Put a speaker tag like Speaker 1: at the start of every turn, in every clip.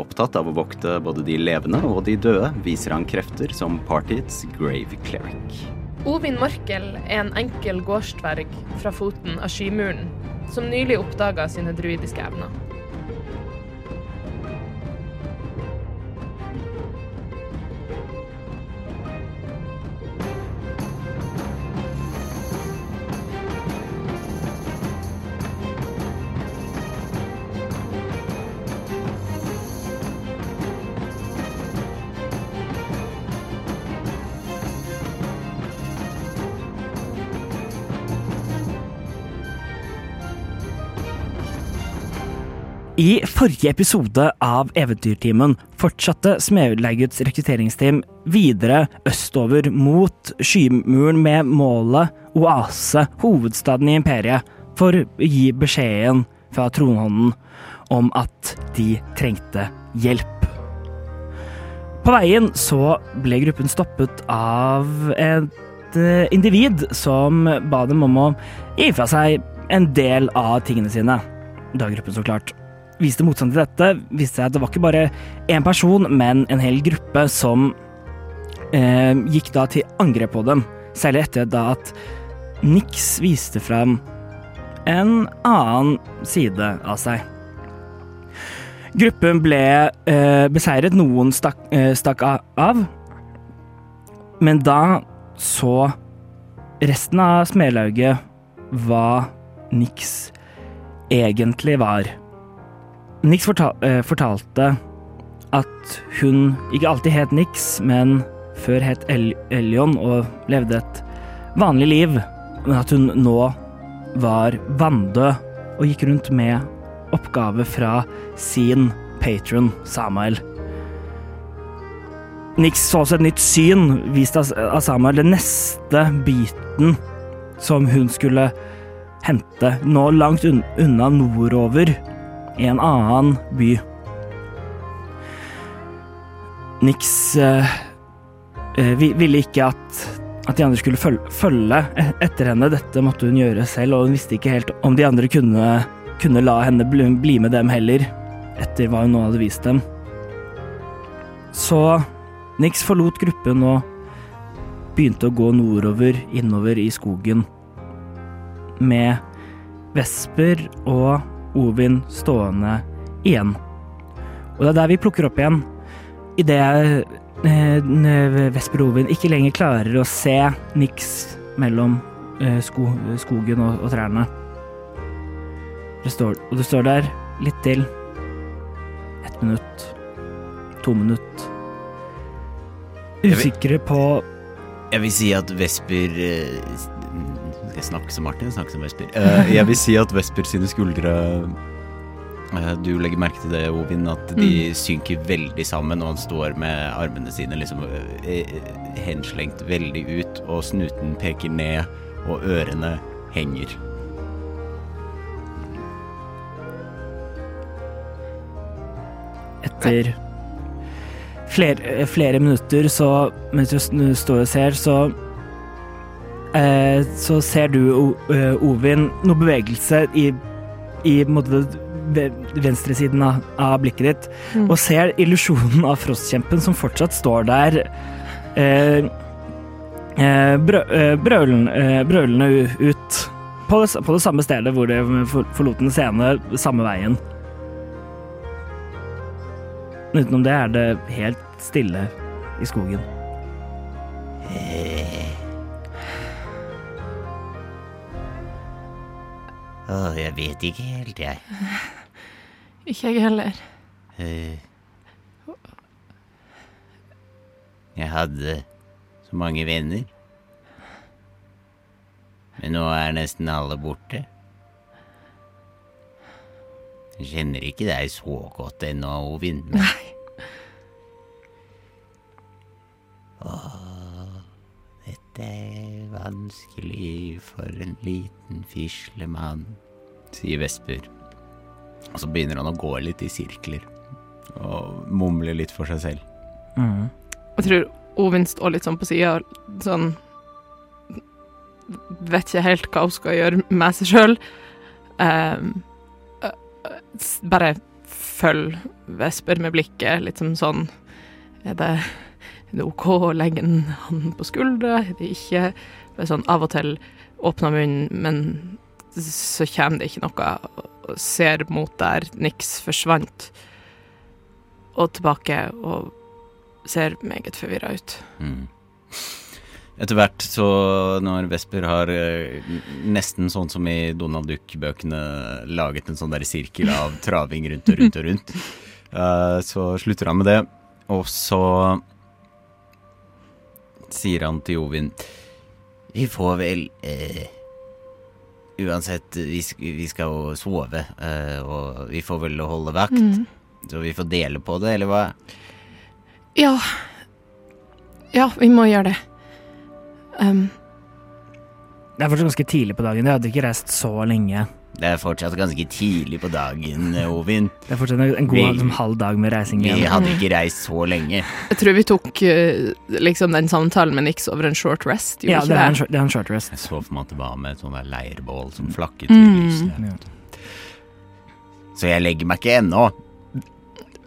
Speaker 1: Opptatt av å vokte både de levende og de døde, viser han krefter som partiets grave cleric.
Speaker 2: Ovin Morkel er en enkel gårdsdverg fra foten av Skymuren, som nylig oppdaga sine druidiske evner.
Speaker 3: Forrige episode av Eventyrtimen fortsatte Smedlaugets rekrutteringsteam videre østover mot Skymuren med målet Oase, hovedstaden i imperiet, for å gi beskjeden fra tronhånden om at de trengte hjelp. På veien så ble gruppen stoppet av et eh, individ som ba dem om å gi fra seg en del av tingene sine. Da gruppen så klart viste motstand til dette, viste seg at det var ikke bare én person, men en hel gruppe som eh, gikk da til angrep på dem. Særlig etter da at Nix viste fram en annen side av seg. Gruppen ble eh, beseiret, noen stakk, eh, stakk av, men da så resten av smedlauget hva Nix egentlig var. Nix fortal, eh, fortalte at hun ikke alltid het Nix, men før het El Elion og levde et vanlig liv, men at hun nå var vanndød og gikk rundt med oppgave fra sin patron Samuel. Nix så også et nytt syn vist av Samuel, den neste biten som hun skulle hente, nå langt unna nordover, en annen by. Nix eh, eh, vi- ville ikke at, at de andre skulle følge, følge etter henne. Dette måtte hun gjøre selv, og hun visste ikke helt om de andre kunne, kunne la henne bli, bli med dem heller, etter hva hun nå hadde vist dem. Så Nix forlot gruppen og begynte å gå nordover, innover i skogen, med Vesper og Ovin stående igjen. Og det er der vi plukker opp igjen. Idet eh, Vesper Ovin ikke lenger klarer å se niks mellom eh, sko, skogen og, og trærne. Det står, og du står der litt til. Ett minutt. To minutt. Usikre på
Speaker 4: Jeg vil si at Vesper eh, Skal jeg snakke som Martin? Snakke som Vesper. Uh, jeg vil si at Vesper sine skuldre eh, Du legger merke til det, Ovin, at de synker veldig sammen, og han står med armene sine liksom eh, henslengt veldig ut, og snuten peker ned, og ørene henger.
Speaker 3: etter flere, flere minutter, så mens du står og ser, så eh, Så ser du, eh, Ovin, noe bevegelse i, i måte, venstresiden av, av blikket ditt, og ser illusjonen av frostkjempen som fortsatt står der. Eh, eh, brø, eh, brølen, eh, brølende ut på det, på det samme stedet hvor det for- forlot den scene, samme veien. Men utenom det er det helt stille i skogen.
Speaker 4: Å, jeg vet ikke helt, jeg.
Speaker 5: Ikke jeg heller.
Speaker 4: Eh, Jeg hadde så mange venner. Men nå er nesten alle borte. Jeg kjenner ikke deg så godt ennå, Ovin. Men for en liten fislemann, sier Vesper. Og så begynner han å gå litt i sirkler. Og mumle litt for seg selv.
Speaker 3: Mm.
Speaker 5: Jeg tror Ovin står litt sånn på sida, sånn Vet ikke helt hva hun skal gjøre med seg sjøl. bare følg Vesper med blikket, litt som sånn Er det, det OK å legge en hånd på skuldra? Er det ikke? Sånn av og til åpner munnen, men så kommer det ikke noe, og ser mot der niks forsvant, og tilbake, og ser meget forvirra ut.
Speaker 4: Mm. Etter hvert så, når Vesper har eh, nesten sånn som i Donald Duck-bøkene laget en sånn der sirkel av traving rundt og rundt og rundt, eh, så slutter han med det. Og så sier han til Jovin Vi får vel eh, Uansett, vi, vi skal jo sove, eh, og vi får vel holde vakt.
Speaker 5: Mm.
Speaker 4: Så vi får dele på det, eller hva?
Speaker 5: Ja. Ja, vi må gjøre det. Um,
Speaker 3: Det er fortsatt ganske tidlig på dagen. Jeg hadde ikke reist så lenge.
Speaker 4: Det er fortsatt ganske tidlig på dagen, Ovin.
Speaker 3: Det er fortsatt en god
Speaker 4: Vi-
Speaker 3: halv dag med reising igjen.
Speaker 4: Vi hadde ikke reist så lenge.
Speaker 5: jeg tror vi tok eh, liksom den samtalen med Nix over en short rest, gjorde
Speaker 3: Ja,
Speaker 5: ikke
Speaker 3: det er, en,
Speaker 5: det?
Speaker 3: short- det er en short rest.
Speaker 4: Jeg så for meg at det var med et sånt leirbål som flakket i
Speaker 5: Mm.
Speaker 4: lyset.
Speaker 3: Ja.
Speaker 4: Så jeg legger meg ikke ennå.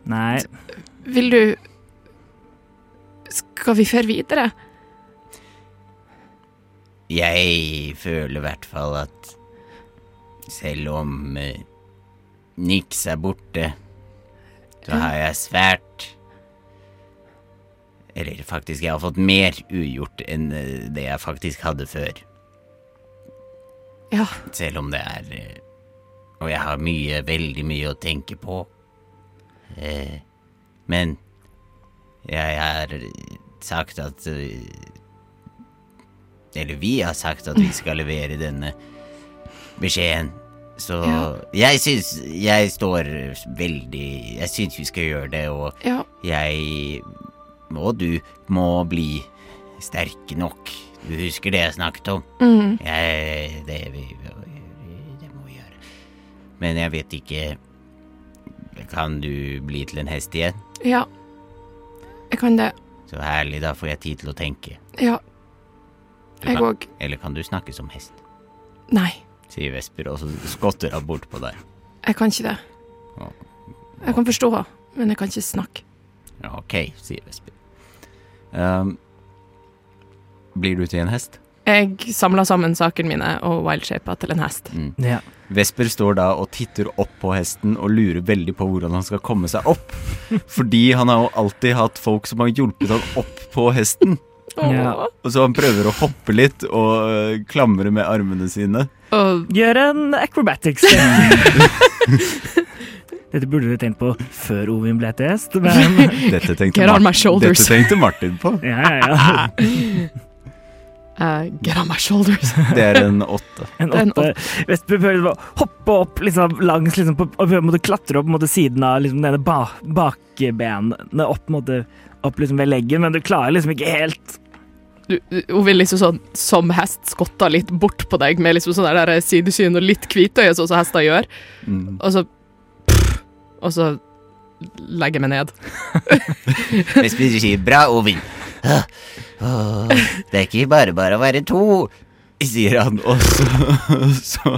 Speaker 3: Nei,
Speaker 5: Vil du Skal vi føre videre?
Speaker 4: Jeg føler i hvert fall at selv om eh, niks er borte, så har jeg svært Eller faktisk, jeg har fått mer ugjort enn eh, det jeg faktisk hadde før.
Speaker 5: Ja.
Speaker 4: Selv om det er eh, Og jeg har mye, veldig mye å tenke på. Eh, men jeg har sagt at eh, Eller vi har sagt at vi skal levere denne beskjeden. Så
Speaker 5: Ja.
Speaker 4: jeg syns Jeg står veldig Jeg syns vi skal gjøre det, og
Speaker 5: Ja.
Speaker 4: jeg og du må bli sterke nok. Du husker det jeg snakket om?
Speaker 5: Mm.
Speaker 4: Jeg, det, vi, det må vi gjøre. Men jeg vet ikke Kan du bli til en hest igjen?
Speaker 5: Ja. Jeg kan det.
Speaker 4: Så herlig, da får jeg tid til å tenke.
Speaker 5: Ja. Jeg òg.
Speaker 4: eller kan du snakke som hest?
Speaker 5: Nei,
Speaker 4: Sier Vesper, og så skotter han bort på deg.
Speaker 5: jeg kan ikke det. Jeg kan forstå, men jeg kan ikke snakke.
Speaker 4: Ja, ok, sier Vesper. Um, blir du til en hest?
Speaker 5: Jeg samla sammen sakene mine og wildshaper til en hest.
Speaker 4: Mm.
Speaker 3: ja.
Speaker 4: Vesper står da og titter opp på hesten og lurer veldig på hvordan han skal komme seg opp. Fordi han har jo alltid hatt folk som har hjulpet han opp på hesten.
Speaker 3: Ja.
Speaker 4: Og så han prøver å hoppe litt og øh, klamre med armene sine.
Speaker 5: Og
Speaker 3: Gjør en acrobatics. Dette burde du tenkt på før Ovin ble til hest, men
Speaker 4: Dette tenkte, Martin, dette tenkte Martin på.
Speaker 3: ja, ja, ja.
Speaker 5: eh, get on my shoulders.
Speaker 4: Det er en åtte.
Speaker 3: En åtte. Vesper prøver å hoppe opp liksom, langs liksom, på, og prøver å klatre opp mot siden av liksom, denne ba, bakbenene opp, måte, opp liksom, ved leggen, men du klarer liksom ikke helt
Speaker 5: Du, hun vil liksom sånn som hest skotte litt bort på deg med liksom sånn der sidesyn og litt hvitøye, sånn som hester gjør,
Speaker 4: Mm.
Speaker 5: og så Og så legger jeg meg ned.
Speaker 4: Hvis du sier 'bra, Ovin'. «Åh, åh, det er ikke bare bare å være to, sier han, og så, så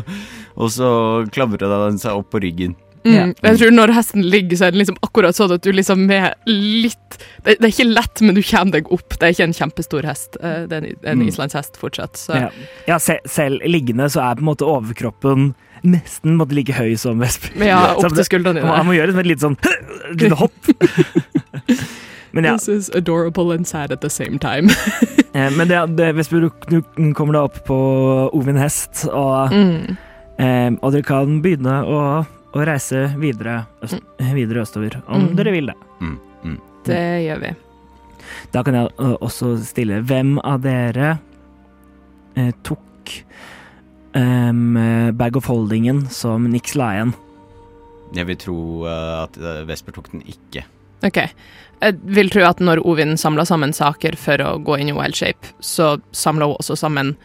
Speaker 4: Og så klamrer han seg opp på ryggen.
Speaker 5: Mm. Jeg tror når hesten ligger, så er det liksom akkurat sånn at du liksom er litt det, det er ikke lett, men du kommer deg opp. Det er ikke en kjempestor hest. eh, Det er en, en
Speaker 4: Mm.
Speaker 5: islandshest fortsatt. Så.
Speaker 3: Ja, ja se, selv liggende så er på en måte overkroppen nesten måtte like høy som Vesper.
Speaker 5: Ja, opp til skuldrene
Speaker 3: Han
Speaker 5: dine.
Speaker 3: må gjøre et lite sånn lite hopp. Men ja,
Speaker 5: This is adorable and sad at the same time.
Speaker 3: eh, men det, det, Vesper, du, du kommer da opp på Ovin hest, og,
Speaker 5: Mm.
Speaker 3: eh, og dere kan begynne å, å reise videre, øst, videre østover, om
Speaker 5: Mm.
Speaker 3: dere vil det.
Speaker 4: Mm, mm.
Speaker 5: Det gjør vi.
Speaker 3: Da kan jeg ø, også stille hvem av dere eh, tok eh, bag of holdingen som Nix la igjen.
Speaker 4: Jeg vil tro øh, at Vesper tok den ikke.
Speaker 5: Ok. Jeg vil tro at når Ovin samla sammen saker for å gå inn i Wild Shape, så samla hun også sammen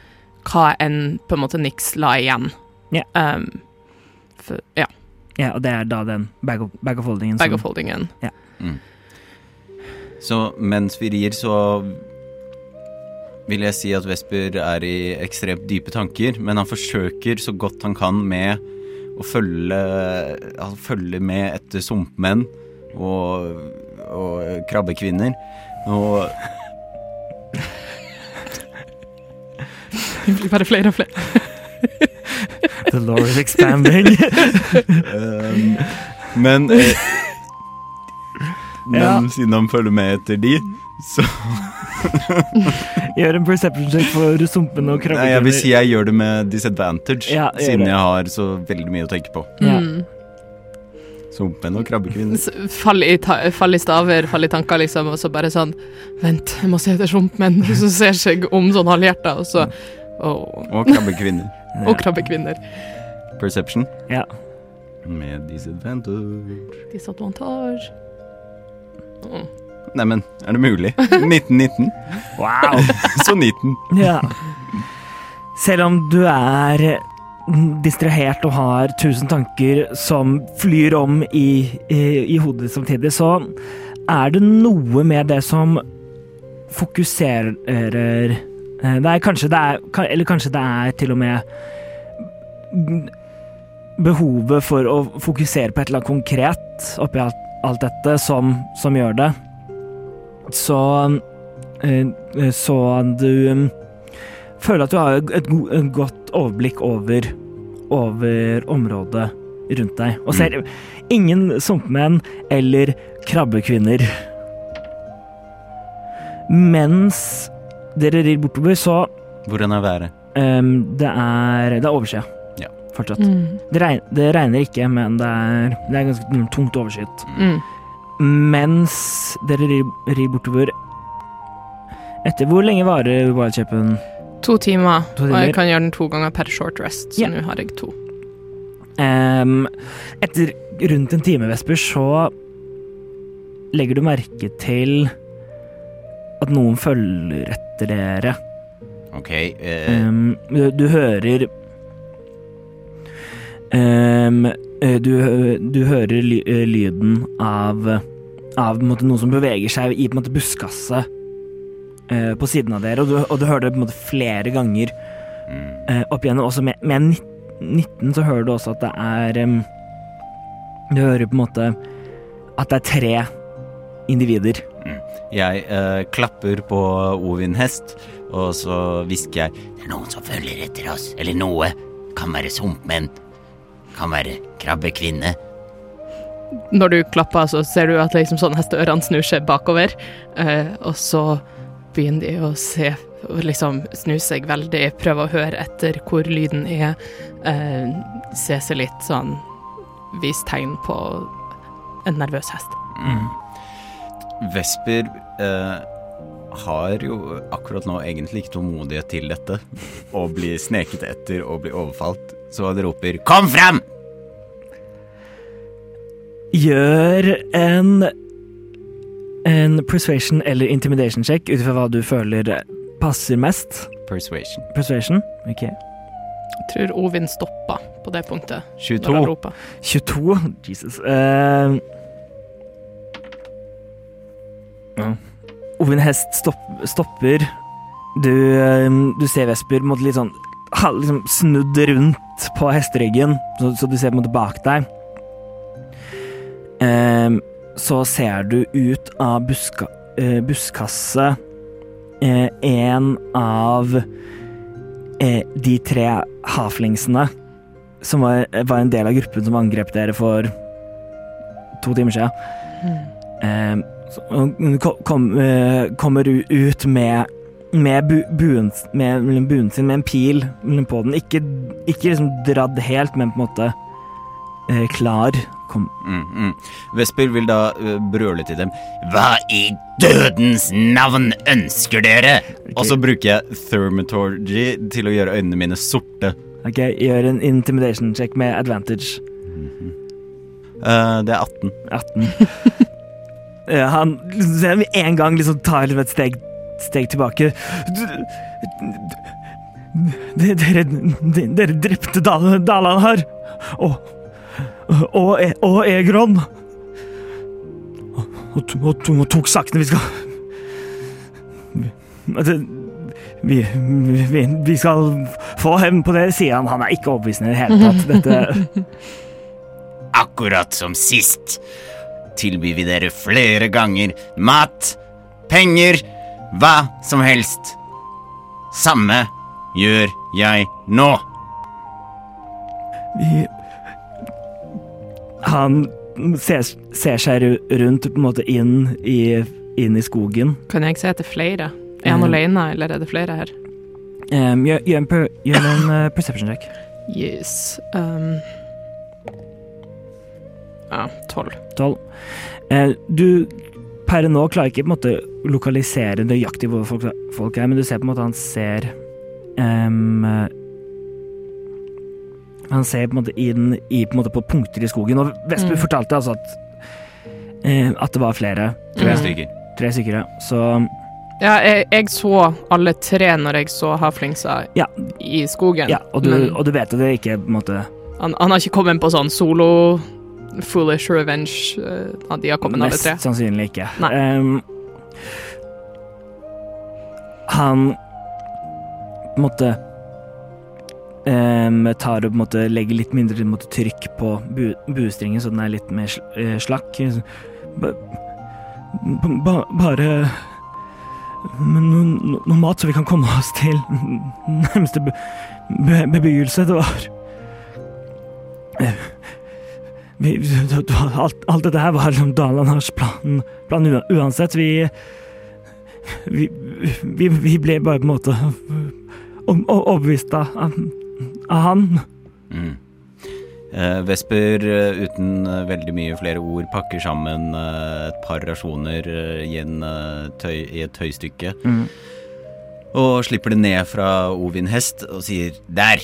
Speaker 5: hva enn på en måte Nix la igjen.
Speaker 3: Ja.
Speaker 5: Um, for, ja,
Speaker 3: Ja, og det er da den bag of, bag of holdingen
Speaker 5: bag
Speaker 3: som
Speaker 5: of holdingen.
Speaker 4: Så mens vi rir, så vil jeg si at Vesper er i ekstremt dype tanker, men han forsøker så godt han kan med å følge, følge med etter sumpmenn og, og krabbekvinner. Og
Speaker 5: Det blir bare flere og flere.
Speaker 3: The law is expanding.
Speaker 4: um, men eh, Men
Speaker 3: Ja.
Speaker 4: siden han følger med etter de, så
Speaker 3: Gjør en perception check for sumpene og
Speaker 4: krabbene. jeg vil si jeg gjør det med disadvantage,
Speaker 3: Ja,
Speaker 4: siden
Speaker 3: det.
Speaker 4: jeg har så veldig mye å tenke på.
Speaker 3: Ja.
Speaker 5: Mm.
Speaker 4: Sumpmenn og krabbekvinner.
Speaker 5: Fall i, fall i staver, fall i tanker, liksom, og så bare sånn Vent, jeg må se etter sumpen. Og så ser seg om sånn halvhjerta, og så Og,
Speaker 4: Og krabbekvinner.
Speaker 5: og krabbekvinner.
Speaker 4: Perception.
Speaker 3: Ja.
Speaker 4: Med disadvantage.
Speaker 5: Disadvantage. Mm.
Speaker 4: Neimen, er det mulig? 1919.
Speaker 3: Wow.
Speaker 4: Så 19.
Speaker 3: Ja. Selv om du er distrahert og har tusen tanker som flyr om i, i, i hodet samtidig, så er det noe med det som fokuserer eh, Det er kanskje det er Eller kanskje det er til og med behovet for å fokusere på et eller annet konkret oppi alt, alt dette som, som gjør det. Så eh, Så du mm, føler at du har et godt overblikk over, over området rundt deg, og ser ingen sumpmenn eller krabbekvinner. Mens dere rir bortover, så
Speaker 4: Hvordan er været?
Speaker 3: Um, det er Det er overskya.
Speaker 4: Ja.
Speaker 3: Fortsatt.
Speaker 5: Mm.
Speaker 3: Det, regner, det regner ikke, men det er, det er ganske tungt overskyet.
Speaker 5: Mm.
Speaker 3: Mens dere rir, rir bortover Etter hvor lenge varer wildchapen?
Speaker 5: To timer,
Speaker 3: To
Speaker 5: og jeg kan gjøre den to ganger per short rest, så
Speaker 3: yeah.
Speaker 5: nå har jeg to.
Speaker 3: Um, etter rundt en time, Vesper, så legger du merke til at noen følger etter dere.
Speaker 4: Ok. uh...
Speaker 3: um, du, du hører eh, du, du hører ly, eh, lyden av, av på en måte, noe som beveger seg i på en måte, buskaset eh, på siden av dere, og du, og du hører det på en måte flere ganger
Speaker 4: mm.
Speaker 3: eh, opp igjennom. Også med, med 19, 19 så hører du også at det er um, Du hører på en måte at det er tre individer.
Speaker 4: Jeg uh, klapper på Ovin hest, og så hvisker jeg Det er noen som følger etter oss. Eller noe. Kan være sumpmenn. Kan være krabbekvinne.
Speaker 5: Når du klapper, så ser du at liksom sånn hesteørene snur seg bakover, uh, og så begynner de å se liksom snu seg veldig, prøve å høre etter hvor lyden er, eh, se seg litt sånn Vis tegn på en nervøs hest.
Speaker 4: Mm. Vesper eh, har jo akkurat nå egentlig ikke tålmodighet til dette. Å bli sneket etter og bli overfalt. Så han roper 'Kom frem!'
Speaker 3: Gjør en en persuasion eller intimidation check ut fra hva du føler passer mest.
Speaker 4: Persuasion.
Speaker 3: Persuasion, ok.
Speaker 5: Jeg tror Ovin stoppa på det punktet når
Speaker 4: 22.
Speaker 5: han
Speaker 3: 22, Jesus. Uh, ja. Ovin Hest stopp, stopper. Du, eh, du ser Vesper måtte litt sånn ha- liksom snudd rundt på hesteryggen, så, så du ser på en måte bak deg. Eh, så ser du ut av buska, eh, buskaset eh, en av eh, de tre haflingsene som var, var en del av gruppen som angrep dere for to timer siden. Eh, så, hun kom, eh, kommer ut med med, bu, buen, med med buen sin, med en pil på den. Ikke, ikke liksom dratt helt, men på en måte eh, klar. Kom.
Speaker 4: Mm, mm. Vesper vil da uh, brøle til dem. Hva i dødens navn ønsker dere? Og så bruker jeg thermatorgy til å gjøre øynene mine sorte.
Speaker 3: Ok, Gjør en intimidation check med advantage.
Speaker 4: Eh, det er 18.
Speaker 3: 18. ja, han med en gang liksom tar et steg, steg tilbake. Du, Dere, dere drepte Dalan her. og og, E- og Egron. Og, og, og, tok sakene vi skal vi, vi, vi, vi skal få hevn på det, sier han. Han er ikke overbevisende i det hele tatt. Dette
Speaker 4: Akkurat som sist tilbyr vi dere flere ganger mat, penger, hva som helst. Samme gjør jeg nå.
Speaker 3: vi, Han ser, ser seg rundt på en måte inn i, inn i skogen.
Speaker 5: Kan jeg se etter flere? Er han
Speaker 3: um,
Speaker 5: alene, eller er det flere her?
Speaker 3: Um, gjør, gjør en, gjør en uh, perception check.
Speaker 5: Yes. Um. Ja, tolv.
Speaker 3: Tolv. Uh, du per nå klarer ikke på en måte lokalisere nøyaktig hvor folk, folk er, men du ser på en måte han ser um, eh, Han ser på en måte inn i på, en måte på punkter i skogen, og Vesper
Speaker 5: Mm.
Speaker 3: fortalte altså at eh, at det var flere.
Speaker 4: Tre
Speaker 5: Mm.
Speaker 4: stykker.
Speaker 3: Tre stykker, ja. Så
Speaker 5: Ja, jeg, jeg så alle tre når jeg så havflingsa
Speaker 3: Ja.
Speaker 5: i skogen.
Speaker 3: ja, og du,
Speaker 5: Men
Speaker 3: og du vet at det ikke på en måte
Speaker 5: han, han har ikke kommet på sånn solo foolish revenge. Uh, de har kommet alle
Speaker 3: Mest
Speaker 5: tre.
Speaker 3: sannsynlig ikke.
Speaker 5: Nei.
Speaker 3: Em, han på em, tar og måte legger litt mindre måte, trykk på bu, buestringen, så den er litt mer sl eh, slakk. Ba, ba, bare noe, noe mat, så vi kan komme oss til nærmeste be, be, bebyggelse. Det var vi, alt, alt dette her var liksom Dalanars plan, plan uansett. Vi, vi, vi Vi ble bare på en måte overbevist av, av han.
Speaker 4: Mm. Eh, Vesper, eh, uten eh, veldig mye flere ord, pakker sammen eh, et par rasjoner eh, i, en, tøy, i et tøystykke. Og slipper det ned fra Ovin hest og sier 'der'.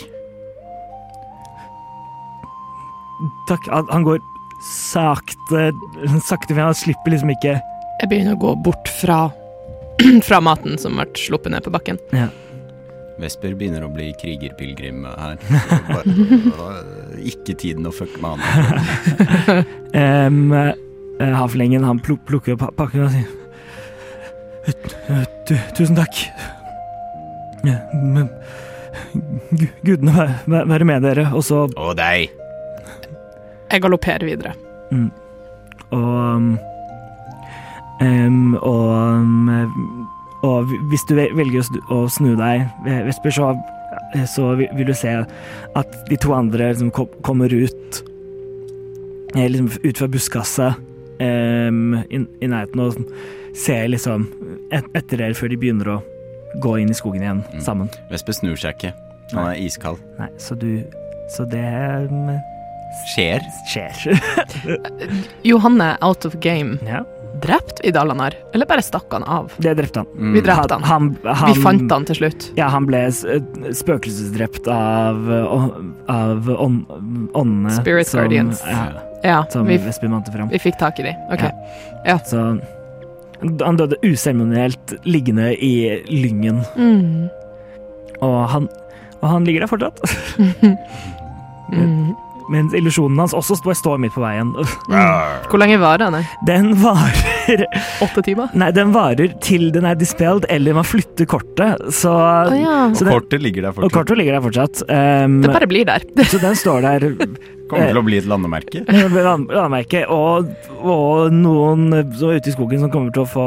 Speaker 3: Takk. Han går sakte Sakte, men han slipper liksom ikke
Speaker 5: Jeg begynner å gå bort fra, fra maten som ble sluppet ned på bakken.
Speaker 4: Vesper begynner å bli krigerpilegrim her. Bare, ikke tiden å fucke med han.
Speaker 3: um, Havlingen han pluk, plukker opp pakken og sier Tusen takk. Men Gudene være, med dere. Og så
Speaker 4: Og deg.
Speaker 5: Jeg galopperer videre.
Speaker 3: Mm. Og um, um, og, um, og hvis du velger å snu, deg, Vesper, så, så vil du se at de to andre liksom kom, kommer ut eh, liksom ut fra buskaset um, i, i nærheten og ser liksom et, etter dere før de begynner å gå inn i skogen igjen
Speaker 4: Mm.
Speaker 3: sammen.
Speaker 4: Vesper snur seg ikke. Han er iskald.
Speaker 3: Nei, så du Så det um,
Speaker 4: Skjer.
Speaker 3: skjer.
Speaker 5: Johanne out of game.
Speaker 3: ja,
Speaker 5: Drepte vi her, eller bare stakk han av?
Speaker 3: det drepte han.
Speaker 4: Mm.
Speaker 5: Vi drepte han.
Speaker 3: Han, han,
Speaker 5: Vi fant han til slutt.
Speaker 3: Ja, han ble spøkelsesdrept av, av ånd- åndene
Speaker 5: Spirit
Speaker 3: som,
Speaker 5: Guardians.
Speaker 3: Ja,
Speaker 5: Ja,
Speaker 3: som
Speaker 5: vi,
Speaker 3: Vesper fram.
Speaker 5: vi fikk tak i de. Ok.
Speaker 3: Så han døde useremonielt liggende i lyngen,
Speaker 5: Mm.
Speaker 3: og han, og han ligger der fortsatt.
Speaker 5: Mm.
Speaker 3: Mens illusjonen hans også står, står midt på veien.
Speaker 5: Hvor lenge varer den?
Speaker 3: Den varer
Speaker 5: Åtte timer?
Speaker 3: Nei, den varer til den er dispelled, eller man flytter kortet. Så,
Speaker 5: oh, ja.
Speaker 3: så den,
Speaker 4: Kortet ligger der
Speaker 3: og kortet ligger der fortsatt. Um,
Speaker 5: Det bare blir der.
Speaker 3: så den står der
Speaker 4: Kommer til å bli et landemerke.
Speaker 3: landemerke, og, og noen som ute i skogen som kommer til å få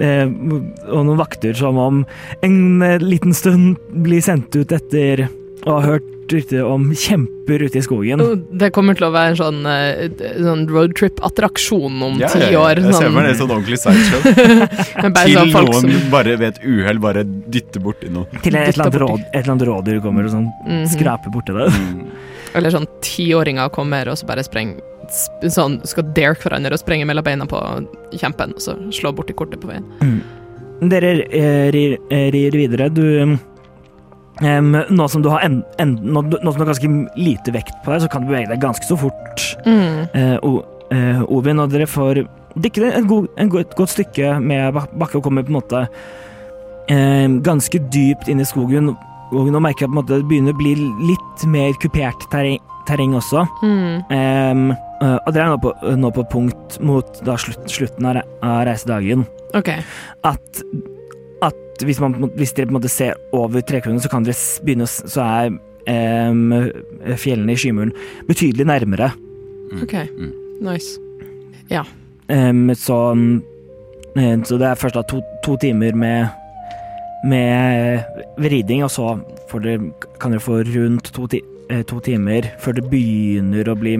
Speaker 3: eh, Og noen vakter som om en eh, liten stund blir sendt ut etter å ha hørt rykter om kjemper ute i skogen.
Speaker 5: Det kommer til å være en sånn, eh, sånn roadtrip-attraksjon om
Speaker 4: Ja,
Speaker 5: ti
Speaker 4: ja, ja.
Speaker 5: år.
Speaker 4: Jeg ser
Speaker 5: Sånn,
Speaker 4: meg det sånn ordentlig sideshow. Til
Speaker 5: sånn
Speaker 4: noen
Speaker 5: som
Speaker 4: bare ved et uhell bare dytter borti noe.
Speaker 3: Til et eller, annet råd, et eller annet rådyr kommer og sånn
Speaker 5: Mhm.
Speaker 3: skraper borti det.
Speaker 5: Eller sånn tiåringer kommer og så bare sprenger sp- Sånn skal dare hverandre og sprenge mellom beina på kjempen, og så slå borti kortet på veien.
Speaker 3: Dere eh, rir, eh, rir videre. Du em, Nå som du har en, en, nå, nå som du har ganske lite vekt på deg, så kan du bevege deg ganske så fort.
Speaker 5: Mm.
Speaker 3: Uh, o, eh, Ovin, og dere får dykket et, god, god, et godt stykke med bak- bakke og kommer på en måte uh, ganske dypt inn i skogen. Og nå merker jeg på en måte det begynner å bli litt mer kupert terreng, terreng også.
Speaker 5: Mm.
Speaker 3: Um, og dere er nå på, nå på punkt mot da slutt, slutten av, re av reisedagen
Speaker 5: OK.
Speaker 3: at, at hvis, man, hvis dere på en måte ser over trekronen, så kan dere begynne å Så er eh, fjellene i Skymuren betydelig nærmere.
Speaker 5: ok.
Speaker 4: Mm.
Speaker 5: Nice.
Speaker 3: Em, så, eh, så det er først da to, to timer med med riding, og så får dere, kan dere få rundt to, ti, eh, to timer før det begynner å bli,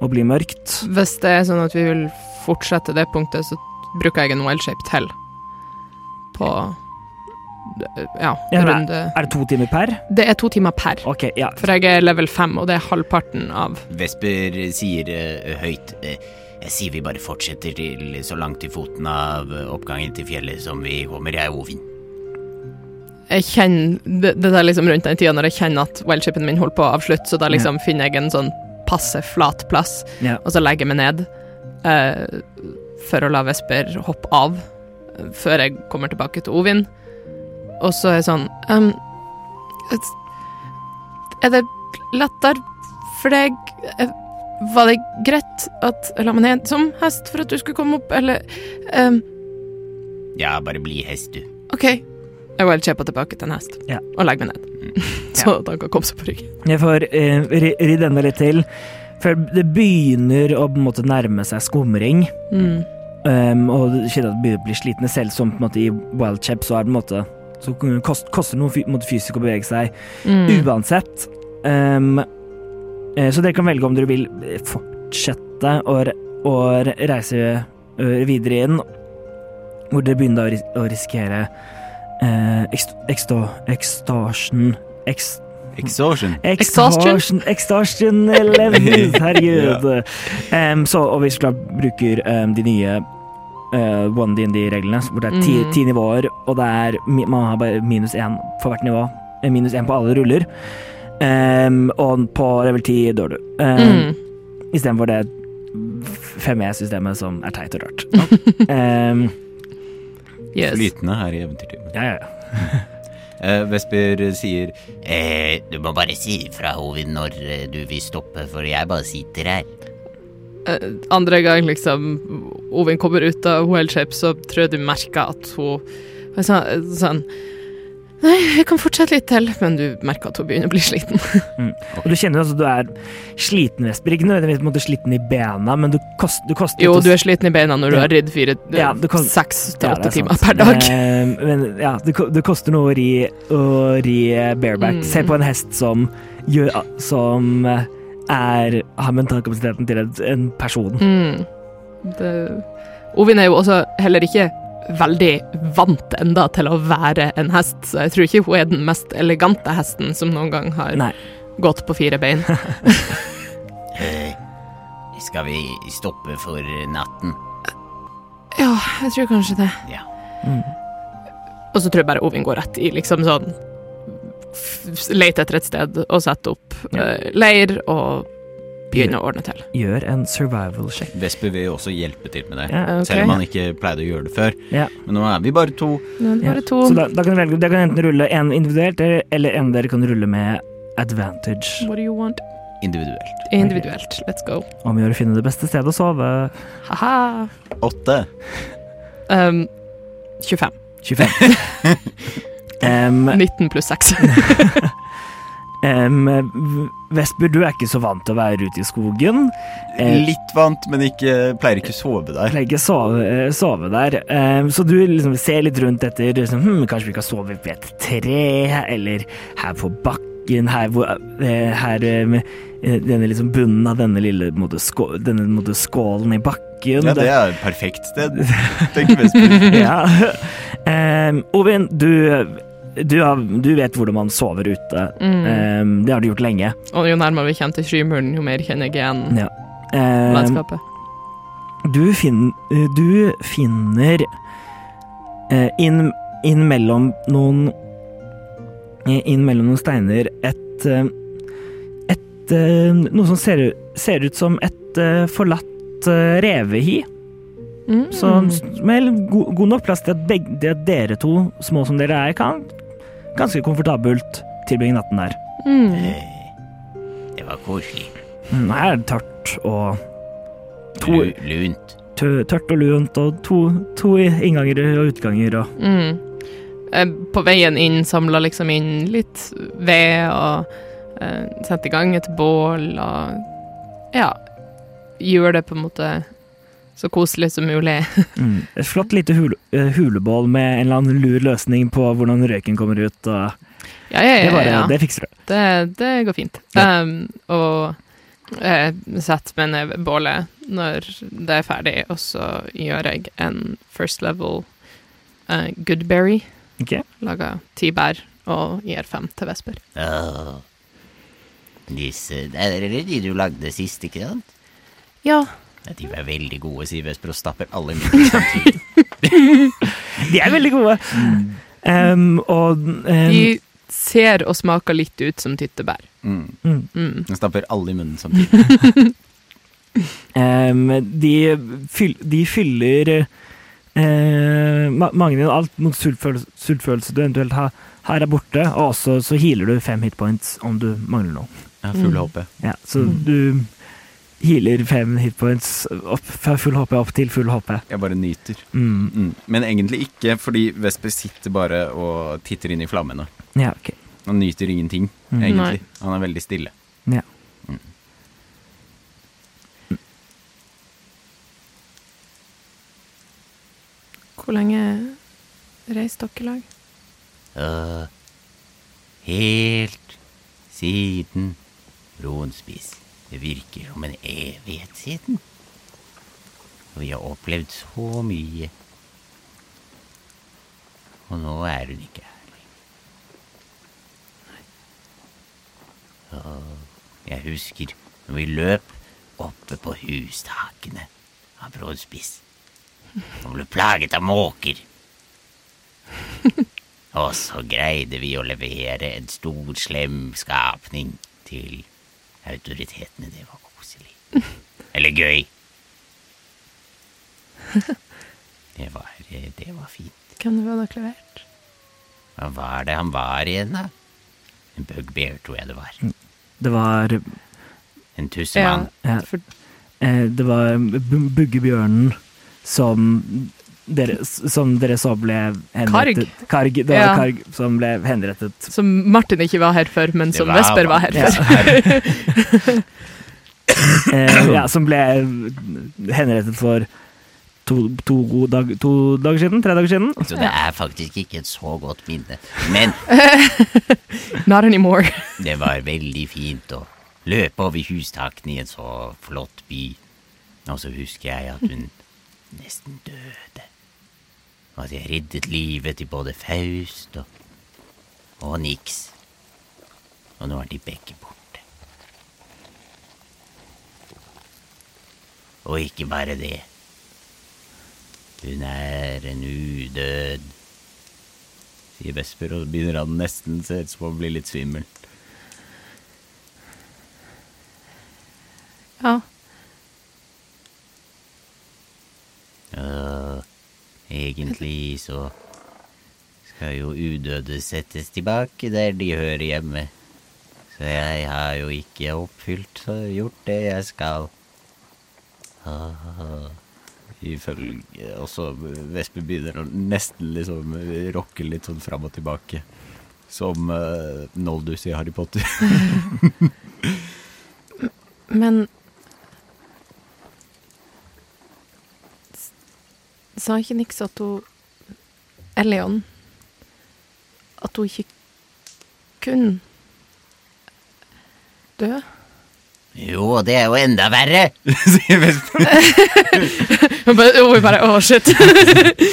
Speaker 3: å bli mørkt.
Speaker 5: Hvis det er sånn at vi vil fortsette det punktet, så bruker jeg en well-shape til på ja,
Speaker 3: Ja,
Speaker 5: runde
Speaker 3: Er det to timer per?
Speaker 5: Det er to timer per.
Speaker 3: Okay, ja.
Speaker 5: For jeg er level fem, og det er halvparten av
Speaker 4: Vesper sier uh, høyt uh, Jeg sier vi bare fortsetter til så langt til foten av eh, oppgangen til fjellet som vi kommer, jeg er Ovin.
Speaker 5: Jeg kjenner det, det er liksom rundt den tida når jeg kjenner at wildshipen min holder på å avslutte, så da liksom finner jeg en sånn passe flat plass,
Speaker 3: Ja.
Speaker 5: og så legger jeg meg ned uh, for å la Vesper hoppe av før jeg kommer tilbake til Ovin. Og så er jeg sånn um, Er det lettere for deg eh, Var det greit at jeg la meg ned som hest for at du skulle komme opp, eller um,
Speaker 4: Ja, bare bli hest, du.
Speaker 5: OK. Jeg vil kjøpe tilbake til en hest
Speaker 3: Ja.
Speaker 5: og legge meg ned. Så at han kan komme seg på ryggen.
Speaker 3: Jeg får uh, ri- ridd enda litt til. For det begynner å på en måte nærme seg skumring.
Speaker 5: Mm.
Speaker 3: Um, og det kjenner at det begynner å bli slitne selv som på en måte i wild chap så er det på en måte Så kost, koster det noe fysisk å bevege seg
Speaker 5: Mm.
Speaker 3: uansett. Um, eh, så dere kan velge om dere vil fortsette å, å reise videre inn, hvor dere begynner å, ris å risikere Ekstasjen ekst
Speaker 4: Exhaustion.
Speaker 3: Exhaustion, exhaustion levels, herregud. Em, så, og hvis du bruker em, de nye uh, One DND-reglene, hvor det er ti,
Speaker 5: Mm.
Speaker 3: ti nivåer, og det er, man har bare minus én for hvert nivå, eh, minus én på alle ruller, Um, og på level 10 dør du. Um,
Speaker 5: Mm.
Speaker 3: Istedenfor det 5E-systemet som er teit og rart. um,
Speaker 5: Yes.
Speaker 4: Flytende her i eventyrtimen.
Speaker 3: ja, ja, ja.
Speaker 4: Uh, Vesper sier
Speaker 6: Eh, du må bare si ifra, Hovin, når du vil stoppe, for jeg bare sitter her.
Speaker 5: Eh, andre gang liksom Ovin kommer ut av wild shape, så tror jeg du merker at hun sånn, sånn Nei, jeg kan fortsette litt til, men du merker at hun begynner å bli sliten.
Speaker 3: Og du kjenner altså at du er sliten, Vesper. Ikke nødvendigvis måte sliten i bena, men du, kost, du koster
Speaker 5: Jo, du er sliten i beina når du
Speaker 3: Ja.
Speaker 5: har ridd fire,
Speaker 3: Ja, kost,
Speaker 5: seks til åtte
Speaker 3: ja,
Speaker 5: timer
Speaker 3: sant.
Speaker 5: per dag.
Speaker 3: Men, men ja, det, det koster noe å ri, å ri bareback.
Speaker 5: Mm.
Speaker 3: Se på en hest som, gjør, som eh, er, har mentalkapasiteten til en, en person.
Speaker 5: Mm. Det, Ovin er jo også heller ikke veldig vant enda til å være en hest, så jeg tror ikke hun er den mest elegante hesten som noen gang har
Speaker 3: Nei.
Speaker 5: gått på fire bein.
Speaker 6: Eh, skal vi stoppe for natten?
Speaker 5: Ja, jeg tror kanskje det.
Speaker 3: Mm.
Speaker 5: Og så tror jeg bare Ovin går rett i liksom sånn Lete etter et sted og sette opp
Speaker 3: Ja.
Speaker 5: eh, leir og begynne å ordne til.
Speaker 3: Gjør en survival check.
Speaker 4: Vesper vil jo også hjelpe til med det.
Speaker 3: Ja,
Speaker 5: okay.
Speaker 4: Selv om han ikke pleide å gjøre det før.
Speaker 3: Ja.
Speaker 4: Men nå er vi bare to.
Speaker 5: Bare to.
Speaker 3: Så da, da kan du velge, dere kan enten rulle en individuelt, eller, eller en dere kan rulle med advantage.
Speaker 5: What do you want?
Speaker 4: Individuelt.
Speaker 5: Individuelt. Let's go.
Speaker 3: Om å gjøre å finne det beste stedet å sove.
Speaker 5: Ha-ha.
Speaker 4: Åtte.
Speaker 5: Um, 25.
Speaker 3: 25. Em,
Speaker 5: 19 pluss 6.
Speaker 3: um, Vestby, du er ikke så vant til å være ute i skogen. Eh,
Speaker 4: Litt vant, men ikke, pleier ikke å sove der.
Speaker 3: pleier ikke sove, eh, sove der. Um, så du liksom ser litt rundt etter liksom, hm, Kanskje vi kan sove ved et tre, eller her på bakken, her, hvor, eh, her med denne liksom bunnen av denne lille måte, skå, denne måte, skålen i bakken.
Speaker 4: Ja, det er et perfekt sted, tenker Vesper.
Speaker 3: ja. Um, Ovin, du, du, har, du vet hvordan man sover ute.
Speaker 5: Mm.
Speaker 3: Em, det har du gjort lenge.
Speaker 5: Og jo nærmere vi kommer til skymuren, jo mer kjenner jeg igjen
Speaker 3: Ja. Em,
Speaker 5: landskapet.
Speaker 3: du, fin, du finner eh, inn, inn mellom noen eh, Inn mellom noen steiner et eh, Et Noe som ser, ser ut som et forlatt eh, revehi.
Speaker 5: Mm.
Speaker 3: Så med god, god nok plass til at, begge, at dere to, små som dere er, kan ganske komfortabelt tilbringe natten der.
Speaker 5: Mm.
Speaker 4: Eh, Det var koselig.
Speaker 3: Mm, Her er tørt og to,
Speaker 4: Lunt.
Speaker 3: tørt og lunt, og to, to innganger og utganger og
Speaker 5: Mm. Eh, På veien inn samla liksom inn litt ved og eh, sette i gang et bål og ja, gjør det på en måte så koselig som mulig.
Speaker 3: mm, Et flott lite hule, eh, hulebål med en eller annen lur løsning på hvordan røyken kommer ut. Og
Speaker 5: Ja, ja,
Speaker 3: det, bare,
Speaker 5: ja.
Speaker 3: det fikser du.
Speaker 5: Det, det går fint.
Speaker 3: Ja.
Speaker 5: Um, og jeg setter meg ned ved bålet når det er ferdig, og så gjør jeg en first level uh, goodberry.
Speaker 3: Okay.
Speaker 5: Lager ti bær og gir fem til Vesper.
Speaker 4: Åh. Disse Det er de du lagde sist, ikke sant?
Speaker 5: Ja.
Speaker 4: De er veldig gode, sier Vesper og stapper alle i munnen samtidig.
Speaker 3: De er veldig gode. Um, og um,
Speaker 5: De ser og smaker litt ut som tyttebær.
Speaker 7: Mm.
Speaker 3: mm,
Speaker 5: Mm.
Speaker 7: Den stapper alle i munnen samtidig.
Speaker 3: um, de, fyll, de fyller uh, Magnhild, alt mot sultfølelse, sultfølelse du eventuelt har, her er borte, og også så healer du fem hitpoints om du mangler noe.
Speaker 7: Ja, full
Speaker 5: Mm.
Speaker 7: håpet.
Speaker 3: Ja, så
Speaker 5: Mm.
Speaker 3: du healer fem hitpoints opp, fra full HP opp til full HP.
Speaker 7: Jeg bare nyter.
Speaker 3: Mm.
Speaker 7: Mm. Men egentlig ikke, fordi Vesper sitter bare og titter inn i flammene.
Speaker 3: Ja, ok.
Speaker 7: Han nyter ingenting,
Speaker 3: Mm.
Speaker 7: egentlig. Han er veldig stille.
Speaker 3: Ja.
Speaker 7: Mm.
Speaker 5: Hvor lenge reiste dere i lag?
Speaker 4: Uh, Helt siden Ronspiss. Det virker som en evighet siden. Og vi har opplevd så mye. Og nå er hun ikke her lenger. Jeg husker når vi løp oppe på hustakene av Brådspiss. Og ble plaget av måker. Og så greide vi å levere en stor, slem skapning til autoritetene. Det var koselig. Eller gøy. Det var, det var fint.
Speaker 5: Hvem du var dere levert?
Speaker 4: Hva var det han var igjen, da? En bugbear, tror jeg det var.
Speaker 3: Det var
Speaker 4: En tussemann.
Speaker 3: ja,
Speaker 5: For,
Speaker 3: eh, Det var Bu- Buggebjørnen som dere, som dere så ble henrettet. Karg. Det var
Speaker 5: Ja.
Speaker 3: Karg som ble henrettet.
Speaker 5: som Martin ikke var her for, men som
Speaker 4: var
Speaker 5: Vesper var her
Speaker 3: Ja. Eh, ja, som ble henrettet for to, to, dag, to dager siden? Tre dager siden?
Speaker 4: Så det er faktisk ikke et så godt minne. Men
Speaker 5: Not anymore.
Speaker 4: det var veldig fint å løpe over hustakene i en så flott by. Og så husker jeg at hun nesten døde. At jeg reddet livet til både Faust og, og Nix. Og nå er de begge borte. Og ikke bare det. Hun er en udød.
Speaker 7: Sier Vesper, og begynner han nesten se ut som å bli litt svimmel.
Speaker 5: Ja.
Speaker 4: Ja, egentlig så skal jo udøde settes tilbake der de hører hjemme. Så jeg har jo ikke oppfylt og gjort det jeg skal. Ah,
Speaker 7: Ifølge Også Vespe begynner å nesten liksom rocke litt sånn fram og tilbake. Som uh, Noldus i Harry Potter.
Speaker 5: Men Sa ikke Nix at hun Elion At hun ikke kunne dø?
Speaker 4: jo, det er jo enda verre!
Speaker 7: Sier.
Speaker 5: Hun bare, hun bare Å, shit.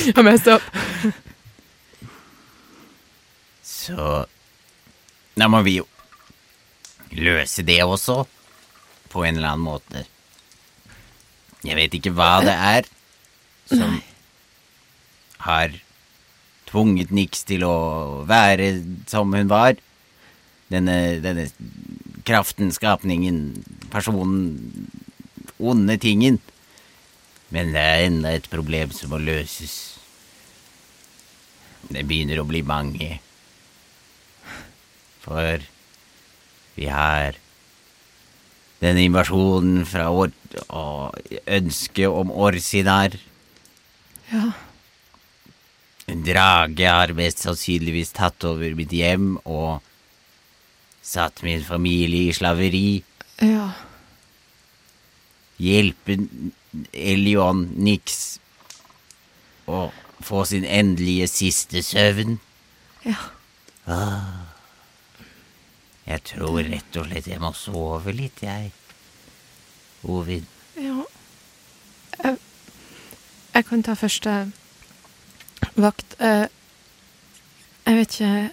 Speaker 5: Jeg messed opp.
Speaker 4: Så da må vi jo løse det også, på en eller annen måte. Jeg vet ikke hva det er som har tvunget Nix til å være som hun var. Denne, denne kraften, skapningen, personen, onde tingen.
Speaker 6: Men det er enda et problem som må løses. Det begynner å bli mange. For vi har denne invasjonen fra or og ønsket om Orsinar.
Speaker 5: Ja.
Speaker 6: En drage har mest sannsynligvis tatt over mitt hjem og satt min familie i slaveri.
Speaker 5: Ja.
Speaker 6: Hjelpe Elion Nix å få sin endelige siste søvn.
Speaker 5: Ja.
Speaker 6: Jeg tror rett og slett jeg må sove litt, jeg. Ovin.
Speaker 5: Ja. Jeg, jeg kan ta første vakt. Eh, Jeg vet ikke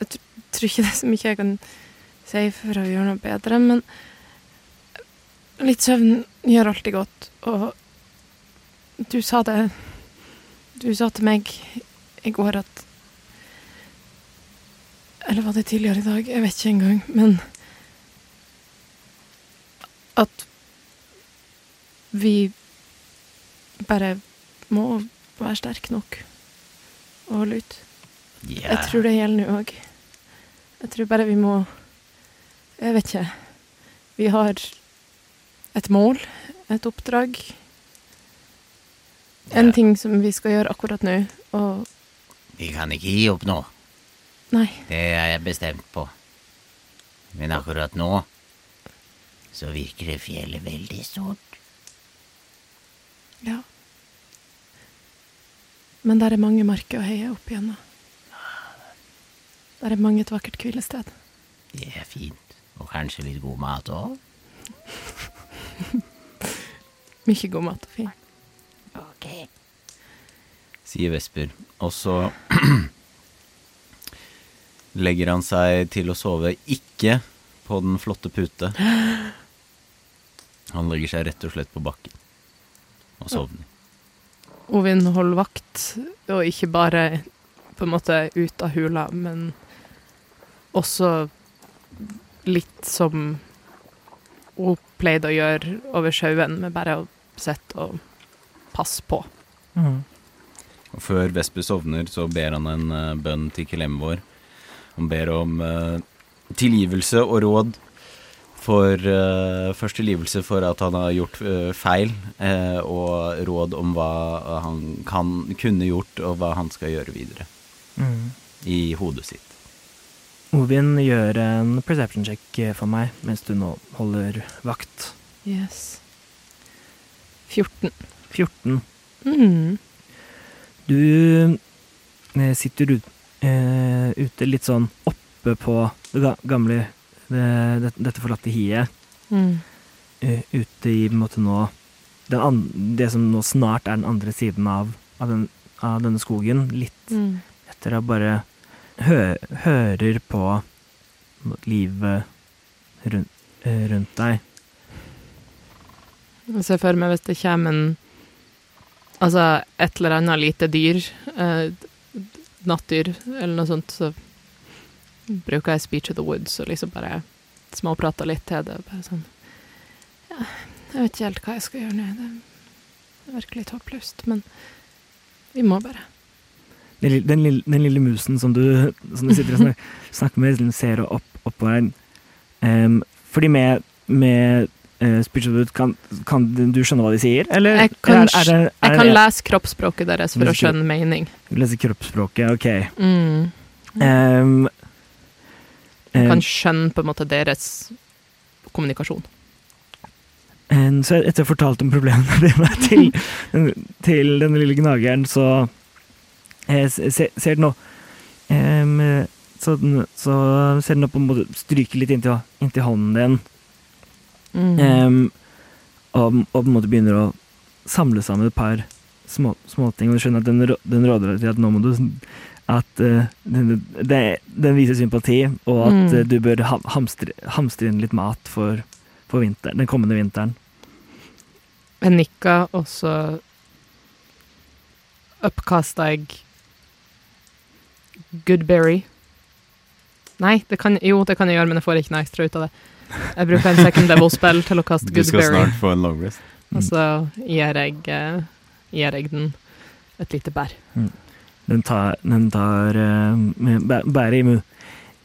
Speaker 5: Jeg tror ikke det er så mye jeg kan si for å gjøre noe bedre, men litt søvn gjør alltid godt, og du sa det Du sa til meg i går at Eller var det tidligere i dag? Jeg vet ikke engang, men at vi bare må være sterk nok og holde ut.
Speaker 6: Yeah.
Speaker 5: Jeg tror det gjelder nå òg. Jeg tror bare vi må Jeg vet ikke. Vi har et mål, et oppdrag. En
Speaker 6: Ja.
Speaker 5: ting som vi skal gjøre akkurat nå, og
Speaker 6: vi kan ikke gi opp nå.
Speaker 5: Nei.
Speaker 6: Det er jeg bestemt på. Men akkurat nå så virker det fjellet veldig stort.
Speaker 5: Ja. Men der er mange marker å heie opp igjennom. Der er mange et vakkert hvilested.
Speaker 6: Det er fint. Og kanskje litt god mat òg.
Speaker 5: Mye god mat og fin.
Speaker 6: Ok.
Speaker 4: sier Vesper. Og så legger han seg til å sove ikke på den flotte pute. Han legger seg rett og slett på bakken og sovner.
Speaker 5: Ovin holder vakt, og ikke bare på en måte ut av hula, men også litt som hun pleide å gjøre over sjøen, med bare å sitte og passe på.
Speaker 3: Mm.
Speaker 4: Og før Vesper sovner, så ber han en eh, bønn til Kelemvor. Han ber om eh, tilgivelse og råd for uh, Først tilgivelse for at han har gjort uh, feil, uh, og råd om hva han kan, kunne gjort, og hva han skal gjøre videre
Speaker 3: Mm.
Speaker 4: i hodet sitt.
Speaker 3: Ovin gjør en perception check for meg mens du nå holder vakt.
Speaker 5: Yes. 14.
Speaker 3: 14.
Speaker 5: Mm.
Speaker 3: Du sitter ut, eh, ute litt sånn oppe på det ga- gamle det, det, dette forlatte hiet.
Speaker 5: Mm.
Speaker 3: eh, ute i en måte nå den an, Det som nå snart er den andre siden av, av, den, av denne skogen. Litt
Speaker 5: Mm.
Speaker 3: etter å bare hø, hører på livet rundt, eh, rundt deg.
Speaker 5: Jeg ser for meg hvis det kommer en Altså et eller annet lite dyr, eh, nattdyr eller noe sånt, så bruker jeg speech of the woods og liksom bare småprater litt til det. Bare sånn Ja, jeg vet ikke helt hva jeg skal gjøre nå. Det er virkelig litt håpløst, men vi må bare.
Speaker 3: Den, lille- den, lille, den lille musen som du, som du sitter og snak, snakker med, den ser opp, opp på deg. Um, fordi med, med uh, Spiritual kan, kan du skjønne hva de sier, eller?
Speaker 5: Jeg kan,
Speaker 3: er, er det, er
Speaker 5: jeg kan lese kroppsspråket deres for å skjønne mening.
Speaker 3: lese kroppsspråket, ok.
Speaker 5: Mm.
Speaker 3: Em,
Speaker 5: kan skjønne på en måte deres kommunikasjon.
Speaker 3: En, så etter å ha fortalt om problemene til, til denne lille gnageren, så eh, se, se- ser den nå eh, så, så ser den opp på en måte stryke litt inntil, inntil hånden din.
Speaker 5: Mm.
Speaker 3: Eh, og, og på en måte begynner å samle sammen et par små, småting. Og du skjønner at den, den råder deg til at nå må du At uh, den, den viser sympati, og at
Speaker 5: Mm.
Speaker 3: eh, du bør hamstre, hamstre inn litt mat for, for vinter, den kommende vinteren.
Speaker 5: Jeg nikka, og så oppkasta jeg Goodberry. Nei, det kan, jo, det kan jeg gjøre, men jeg får ikke noe ekstra ut av det. Jeg bruker en second level-spill til å kaste Goodberry.
Speaker 4: Du skal
Speaker 5: Goodberry.
Speaker 4: snart få en long rest.
Speaker 5: Og så gir jeg, eh, gir jeg den et lite bær.
Speaker 3: Den tar, den tar eh, bæret i,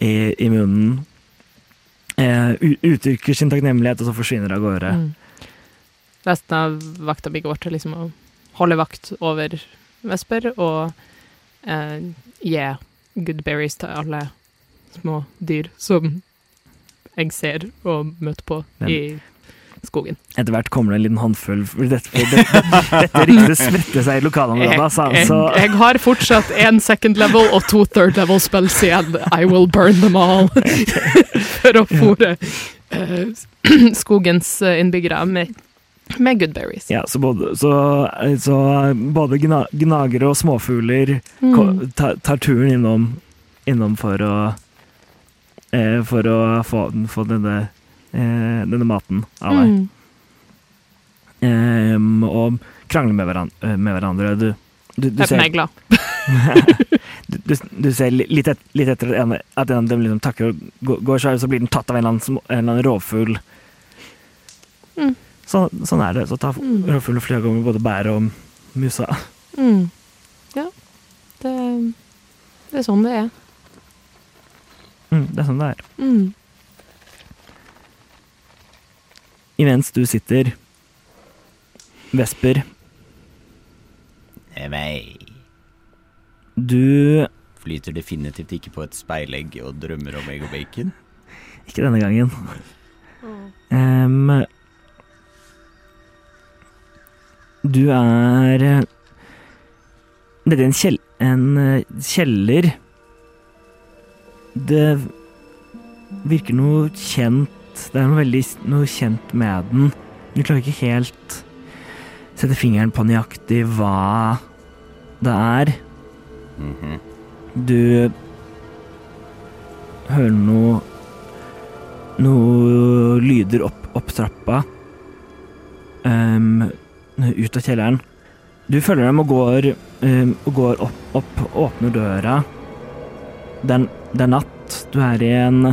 Speaker 3: i, i munnen. Uh, uttrykker sin takknemlighet, og så forsvinner det av gårde.
Speaker 5: Mm. Resten av vakta mi går til liksom å holde vakt over Vesper og uh, gi good berries til alle små dyr som jeg ser og møter på i skogen.
Speaker 3: Etter hvert kommer det en liten håndfull. Dette, dette, dette ryktet spredte seg i lokalområdet. Altså.
Speaker 5: jeg,
Speaker 3: så
Speaker 5: jeg har fortsatt én second level og to third level spells igjen. I will burn them all. For å fòre uh, skogens eh, innbyggere med, med goodberries.
Speaker 3: ja, så, både, så, så både gna, gnagere og småfugler
Speaker 5: Mm.
Speaker 3: tar, tar turen innom, innom for å eh, For å få, få denne, eh, denne maten av deg.
Speaker 5: Mm.
Speaker 3: Em, og krangler med, hveran, eh, med hverandre. Du, du, du, ser,
Speaker 5: megla.
Speaker 3: du, du, ser litt, et, litt etter en, at en av dem liksom takker og går, så, så blir den tatt av en eller annen, små- en eller annen rovfugl.
Speaker 5: Mm.
Speaker 3: Så, sånn er det. Så tar
Speaker 5: Mm.
Speaker 3: rovfuglen flere ganger både bæret og musa.
Speaker 5: Mm. Ja. Det, det er sånn det er.
Speaker 3: Mm, det er sånn det er.
Speaker 5: Mm.
Speaker 3: Imens du sitter Vesper,
Speaker 4: Det er meg.
Speaker 3: du
Speaker 4: Flyter definitivt ikke på et speilegg og drømmer om egg og bacon.
Speaker 3: Ikke denne gangen. Um, du er Dette er en, kjell, en eh, kjeller. Det virker noe kjent. Det er noe veldig noe kjent med den. Du klarer ikke helt sette fingeren på nøyaktig hva det er.
Speaker 4: Mhm.
Speaker 3: Du hører noe Noe lyder opp, opp trappa. Um, ut av kjelleren. Du følger dem og går, um, og går opp, opp, åpner døra. Det er natt. Du er i en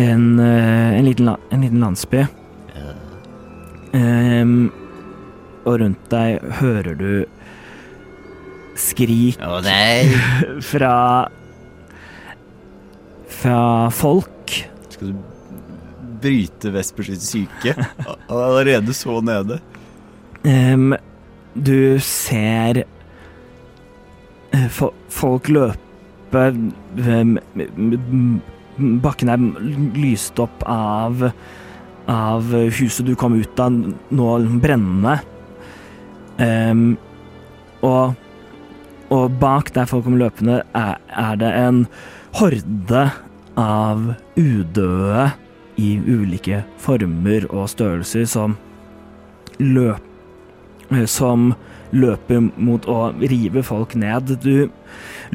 Speaker 3: en, eh, en, liten, en liten landsby. Um, og rundt deg hører du skrik
Speaker 4: oh,
Speaker 3: fra fra folk.
Speaker 4: Skal du bryte Vespers syke? Han er allerede så nede.
Speaker 3: Um, du ser eh, fo folk løpe m- Bakken er lyst opp av av huset du kom ut av, nå brennende. Um, og, og bak der folk kommer løpende, er, er det en horde av udøde i ulike former og størrelser som løp, eh, som løper mot å rive folk ned. Du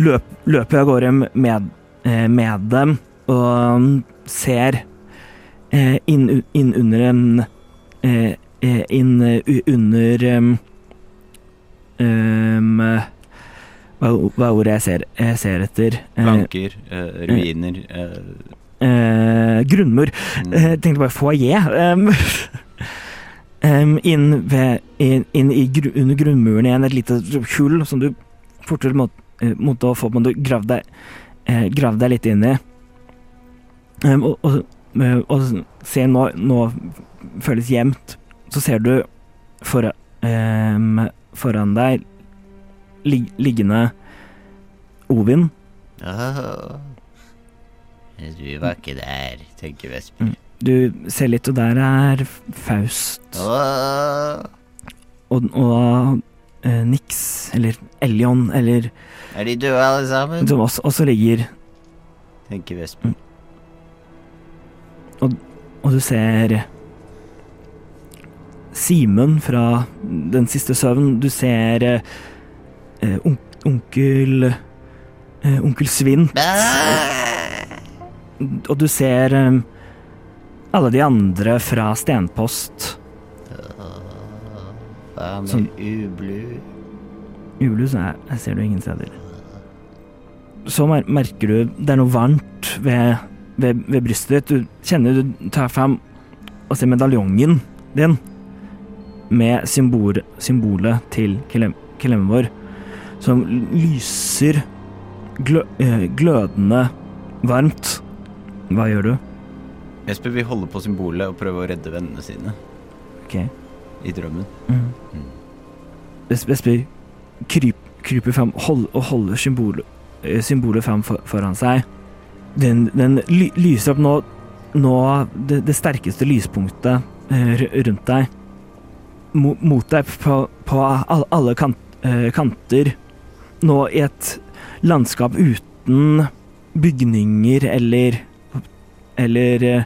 Speaker 3: løp, løper av gårde med, eh, med dem og ser eh, inn, inn under en eh, eh, Inn under um, hva, hva er ordet jeg ser, jeg ser etter?
Speaker 4: Planker, ruiner
Speaker 3: grunnmur.
Speaker 4: mm.
Speaker 3: Jeg tenkte bare foajé. Um, inn, ved, inn, inn i gru, under grunnmuren igjen, et lite hull som du fortere må, eh, måtte få på en måte gravd deg, gravd deg litt inn i. Um, og, og, eh, og se nå, nå føles jevnt. Så ser du for, um, foran deg lig, liggende Ovin.
Speaker 4: Åh. Du var ikke der, tenker Vesper.
Speaker 3: Mm. Du ser litt, og der er Faust.
Speaker 4: Åh.
Speaker 3: og, og uh, Nix, eller Elion, eller
Speaker 4: Er de døde alle sammen?
Speaker 3: som også, også ligger
Speaker 4: Tenker Vesper.
Speaker 3: Og du ser Simen fra Den siste søvn. Du ser eh, on onkel eh, Onkel Svint. Og du ser eh, alle de andre fra Stenpost.
Speaker 4: Hva med ublu?
Speaker 3: Så er, ser du ingen steder. Så mer merker du det er noe varmt ved, ved, ved brystet ditt. Du kjenner du tar fram og ser medaljongen din. med symbol, symbolet til Kelemvor, som lyser glø, eh, glødende varmt. Hva gjør du?
Speaker 4: Jesper vil holde på symbolet og prøve å redde vennene sine
Speaker 3: Ok.
Speaker 4: i drømmen.
Speaker 3: Vesper kryp, kryper fram hold, og holder symbol, eh, symbolet fram for, foran seg. Den, den ly, lyser opp nå, nå det, det sterkeste lyspunktet eh, rundt deg. Mot deg på, på alle kant, eh, kanter. Nå i et landskap uten bygninger eller Eller eh,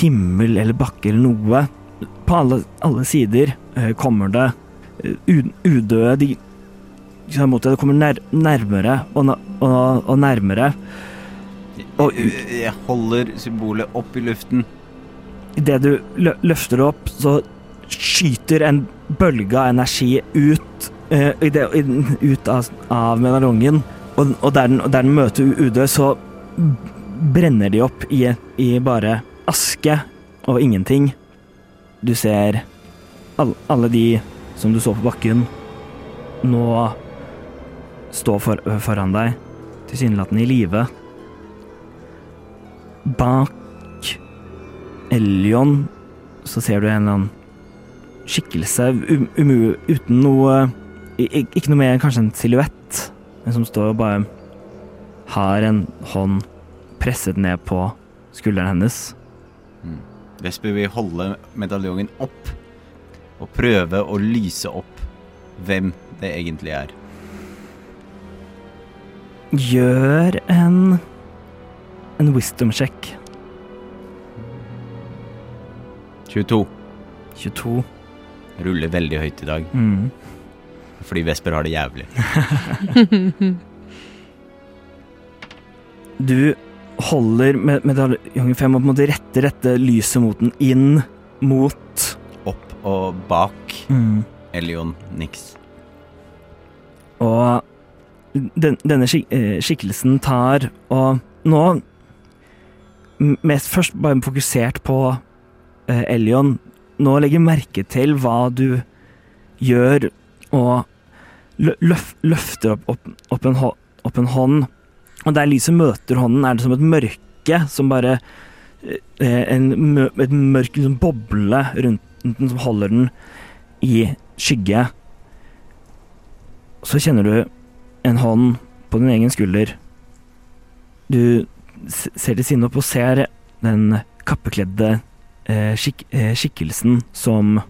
Speaker 3: himmel eller bakke eller noe. På alle, alle sider kommer det udøde de, mot deg. Det kommer nær, nærmere og, og, og nærmere. Og
Speaker 4: Jeg holder symbolet opp i luften.
Speaker 3: idet du lø løfter det opp, så skyter en bølge av energi ut, uh, det, ut av, av medaljongen. Og, og, der den, og der den møter udød, så brenner de opp i, i bare aske og ingenting. Du ser all, alle de som du så på bakken, nå stå for, foran deg, tilsynelatende i live. Bak Elion så ser du en eller annen skikkelse um, um, uten noe Ikke noe mer enn kanskje en silhuett, men som står og bare har en hånd presset ned på skulderen hennes.
Speaker 4: Vesper vil holde medaljongen opp og prøve å lyse opp hvem det egentlig er.
Speaker 3: Gjør en en wisdom check.
Speaker 4: 22.
Speaker 3: 22.
Speaker 4: Ruller veldig høyt i dag,
Speaker 3: Mm.
Speaker 4: fordi Vesper har det jævlig.
Speaker 3: Du holder med medaljongen fem og på en måte retter dette lyset mot den inn mot
Speaker 4: Opp og bak
Speaker 3: mm.
Speaker 4: Elion Nix.
Speaker 3: Og den, denne skik eh, skikkelsen tar og nå Mest først bare fokusert på eh, Elion. Nå legger merke til hva du gjør, og løf, løfter opp, opp, opp, en opp en hånd. Og der lyset møter hånden, er det som et mørke som bare eh, en, Et mørk liksom, boble rundt den som holder den i skygge. Så kjenner du en hånd på din egen skulder. Du ser til siden opp og ser den kappekledde eh, skik eh, skikkelsen som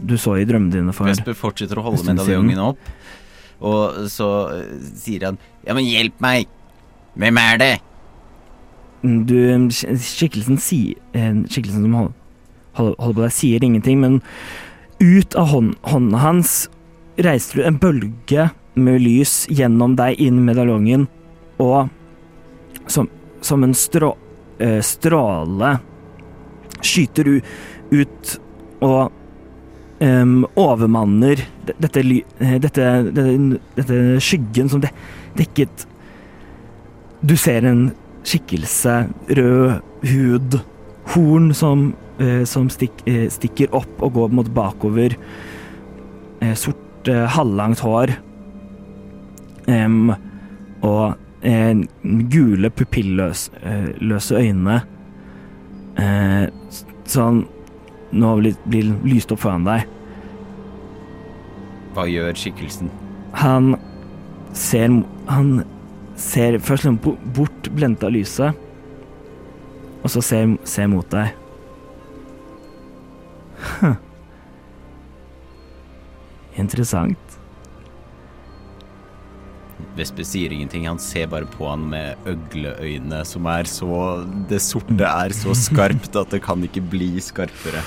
Speaker 3: du så i drømmene dine for
Speaker 4: Vesper fortsetter å holde
Speaker 3: En
Speaker 4: medaljongen opp, og så eh, sier han Ja, men hjelp meg! Hvem er det?
Speaker 3: Du, skikkelsen, si, skikkelsen som hold- holder, holder på deg, sier ingenting, men ut av hånd, hånda hans reiser du en bølge med lys gjennom deg inn medaljongen, og som, som en strå, eh, stråle skyter du ut og um, overmanner dette, eh, dette, dette, dette skyggen som de, dekket Du ser en skikkelse, rød hud, horn som, uh, som stik, uh, stikker opp og går mot bakover. uh, sort, halvlangt hår. Em, og um, gule pupilløse eh, øyne. uh, sånn nå blir, blir lyst opp foran deg.
Speaker 4: Hva gjør skikkelsen?
Speaker 3: Han ser Han ser først liksom bo- bort blendet av lyset, og så ser, ser mot deg. Huh. Interessant.
Speaker 4: Vesper sier ingenting, han ser bare på han med øgleøyne som er så Det sorte er så skarpt at det kan ikke bli skarpere.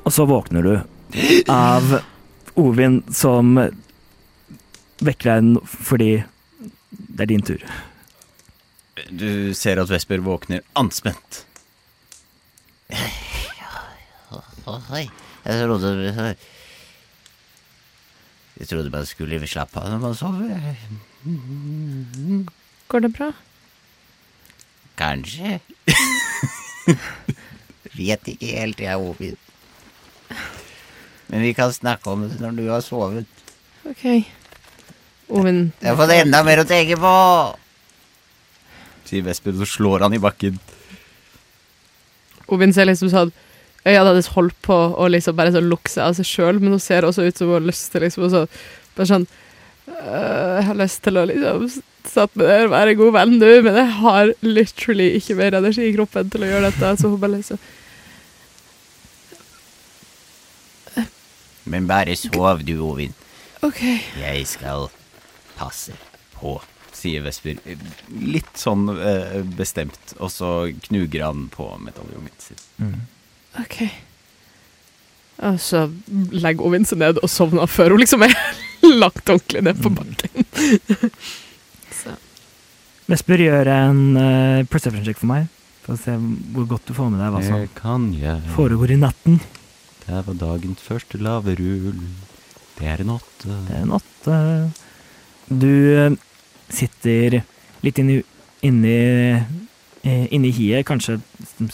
Speaker 3: Og så våkner du av Ovin som vekker deg fordi det er din tur.
Speaker 4: Du ser at Vesper våkner anspent.
Speaker 6: Oi, jeg trodde Jeg trodde man skulle slappe av når man sover.
Speaker 2: Går det bra?
Speaker 6: Kanskje. vet ikke helt, jeg, Ovin. Men vi kan snakke om det når du har sovet.
Speaker 5: OK. Ovin
Speaker 6: Jeg har fått enda mer å tenke på.
Speaker 4: Sier Vesper, og så slår han i bakken.
Speaker 5: Ovin ser liksom sånn Øynene hennes holdt på å liksom bare sånn lukke seg av seg sjøl, men hun ser også ut som hun har lyst til liksom så Bare sånn «Øh, Jeg har lyst til å liksom satt med der og være god venn nå, men jeg har literally ikke mer energi i kroppen til å gjøre dette, så hun bare liksom
Speaker 6: Men bare sov du, Ovin.
Speaker 5: OK.
Speaker 6: Jeg skal passe på.
Speaker 4: Sier Vesper. Litt sånn eh, bestemt, og så knuger han på medaljongen sin.
Speaker 5: OK. Og så legger hun seg ned og sovner før hun liksom er lagt ordentlig ned på bakken. så
Speaker 3: Vesper gjør en uh, perception check for meg, for å se hvor godt du får med deg hva som
Speaker 4: kan jeg.
Speaker 3: foregår i natten.
Speaker 4: Det var dagens første laverull. Det er en åtte.
Speaker 3: Det er en åtte. Du eh, sitter litt inni, inni, eh, inni hiet, kanskje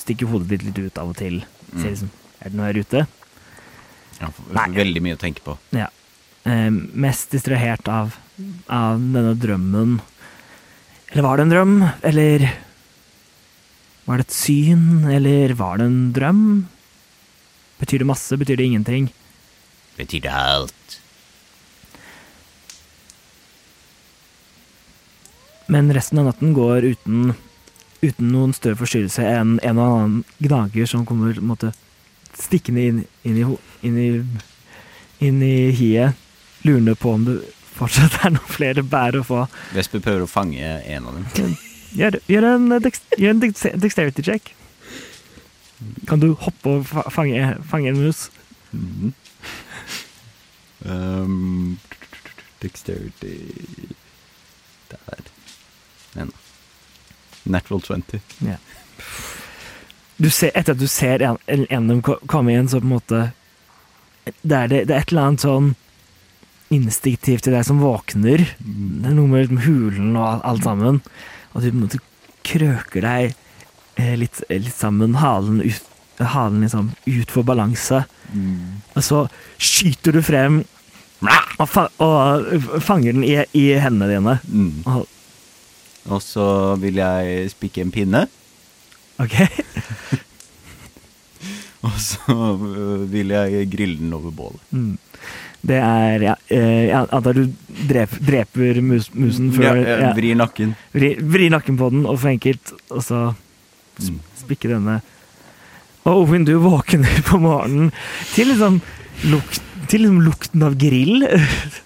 Speaker 3: stikker hodet ditt litt ut av og til. Ser liksom, er det noe her ute?
Speaker 4: Ja,
Speaker 3: Nei.
Speaker 4: veldig mye å tenke på.
Speaker 3: Eh, mest distrahert av, av denne drømmen. Eller var det en drøm? Eller var det et syn? Eller var det en drøm? Betyr det masse? Betyr det ingenting?
Speaker 6: Betyr det alt?
Speaker 3: Men resten av natten går uten, uten noen større forstyrrelse enn en og annen gnager som kommer måte, stikkende inn, inn, i, inn, i, inn i hiet, lurende på om det fortsatt er noen flere bær å få.
Speaker 4: Vesper prøver å fange en av dem.
Speaker 3: Gjør, gjør en, gjør en dexterity check. Kan du hoppe og fange, fange en mus?
Speaker 4: Mm. Um, dexterity Der. Natural 20.
Speaker 3: Du ser, etter at du ser en, en en komme inn, så på en måte det er, det, det er et eller annet sånn instinktivt i deg som våkner. Det er noe med liksom hulen og alt, sammen. Og du på en måte krøker deg eh, litt, litt sammen, halen, ut, halen liksom ut for balanse. Og så skyter du frem og, fa og fanger den i, i hendene dine.
Speaker 4: Mm.
Speaker 3: Og,
Speaker 4: Og så vil jeg spikke en pinne,
Speaker 3: ok?
Speaker 4: og så øh, vil jeg grille den over bålet.
Speaker 3: Mm. Det er ja, eh, Jeg antar du dreper, dreper mus, musen
Speaker 4: Ja,
Speaker 3: før
Speaker 4: jeg
Speaker 3: ja,
Speaker 4: vrir nakken.
Speaker 3: Vrir, vri nakken på den, og for enkelt, og så
Speaker 4: Mm.
Speaker 3: spikke denne. Og Ovin, du våkner på morgenen til liksom, lukt, til liksom lukten av grill.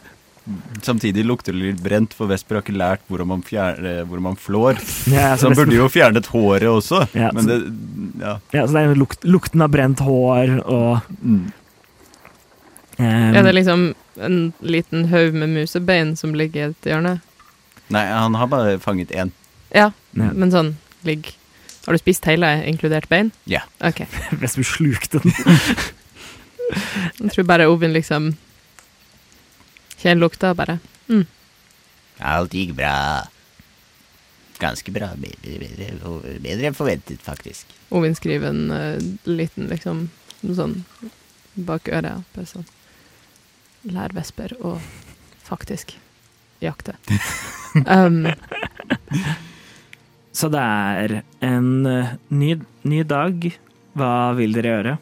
Speaker 4: Samtidig lukter det litt brent, for Vesper har ikke lært hvordan man, fjerne, hvordan man flår.
Speaker 3: Ja,
Speaker 4: Så han burde jo fjernet håret også,
Speaker 3: Ja,
Speaker 4: men
Speaker 3: så-
Speaker 4: det Ja.
Speaker 3: ja, så det er jo lukt, lukten av brent hår og
Speaker 4: Mm.
Speaker 3: um,
Speaker 5: er det liksom en liten haug med musebein som ligger i et hjørne?
Speaker 4: Nei, han har bare fanget én.
Speaker 5: Ja,
Speaker 3: Ja.
Speaker 5: men sånn ligg Har du spist hele, inkludert bein?
Speaker 4: Ja.
Speaker 5: OK.
Speaker 3: Vesper slukte den.
Speaker 5: Jeg tror bare Ovin liksom kjenner lukta, bare.
Speaker 6: Alt gikk bra. Ganske bra. Bedre, bedre, bedre enn forventet, faktisk.
Speaker 5: Ovin skriver en uh, liten liksom sånn bak øret. Bare sånn Lær Vesper å faktisk jakte. Um,
Speaker 3: Så det er en eh, ny, ny dag. Hva vil dere gjøre?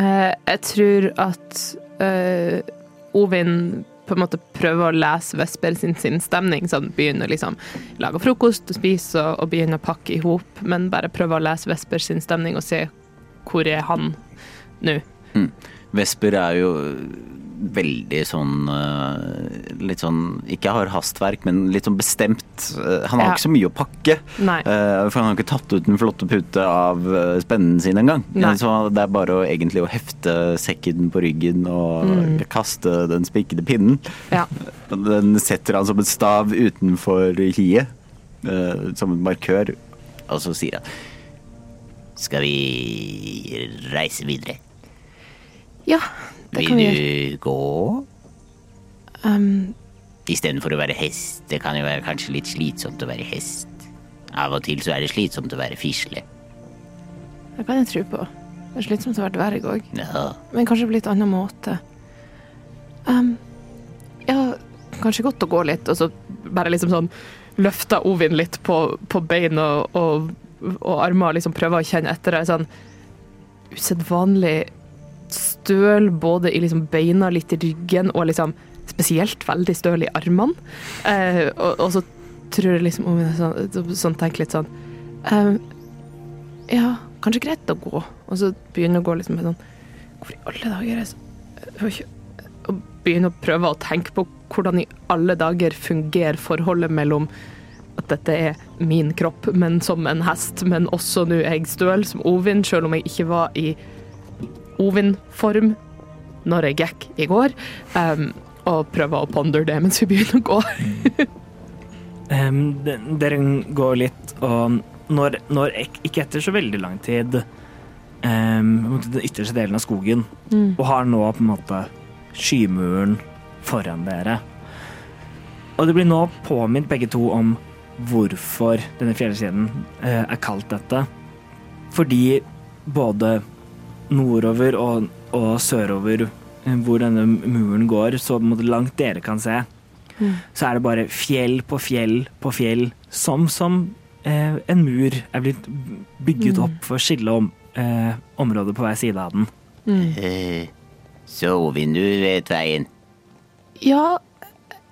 Speaker 5: Uh, jeg tror at eh, Ovin på en måte prøver å lese Vesper sin, sinnsstemning. Så han begynner liksom lage frokost og spise og, og begynne å pakke i hop, men bare prøver å lese Vesper sin stemning og se hvor er han nå.
Speaker 4: Vesper er jo veldig sånn øh, Litt sånn Ikke har hastverk, men litt sånn bestemt. Øh, Han har
Speaker 5: Ja.
Speaker 4: ikke så mye å pakke.
Speaker 5: Nei.
Speaker 4: øh, For han har ikke tatt ut den flotte pute av spennen sin engang. Så det er bare å egentlig å hefte sekken på ryggen og
Speaker 5: Mm.
Speaker 4: kaste den spikkede pinnen.
Speaker 5: Ja.
Speaker 4: Den setter han som en stav utenfor hiet, som en markør.
Speaker 6: Og så sier han Skal vi reise videre?
Speaker 5: ja, det
Speaker 6: Vil
Speaker 5: vi gjøre.
Speaker 6: du gå
Speaker 5: Um,
Speaker 6: istedenfor å være hest? Det kan jo være kanskje litt slitsomt å være hest. Av og til så er det slitsomt å være fisle.
Speaker 5: Det kan jeg tro på. Det er slitsomt å være dverg òg,
Speaker 4: Ja.
Speaker 5: men kanskje på litt annen måte. Um, ja, kanskje godt å gå litt, og så bare liksom sånn løfte Ovin litt på, på bein og, og, og armer og liksom prøve å kjenne etter. Det sånn usedvanlig støl både i liksom beina, litt i ryggen og liksom spesielt veldig støl i armene. Eh, og, og så tror jeg liksom sånn, sånn tenker litt sånn eh, Ja, kanskje greit å gå. Og så begynner å gå liksom med sånn Hvorfor i alle dager er det så Og begynne å prøve å tenke på hvordan i alle dager fungerer forholdet mellom at dette er min kropp, men som en hest, men også nå er jeg støl som Ovin, selv om jeg ikke var i Ovin-form når jeg gikk i går. Um, og prøve å ponder det mens vi begynner å gå.
Speaker 3: um, dere går litt, og når, når ikke etter så veldig lang tid mot den ytterste delen av skogen, og har nå på en måte skymuren foran dere. Og det blir nå påminnet begge to om hvorfor denne fjellsiden uh, er kalt dette. Fordi både nordover og, og sørover eh, hvor denne muren går, så på en måte langt dere kan se, så er det bare fjell på fjell på fjell, som som eh, en mur er blitt bygget opp for å skille om, eh, området på hver side av den.
Speaker 4: Mm. Så vi du vet veien.
Speaker 5: Ja,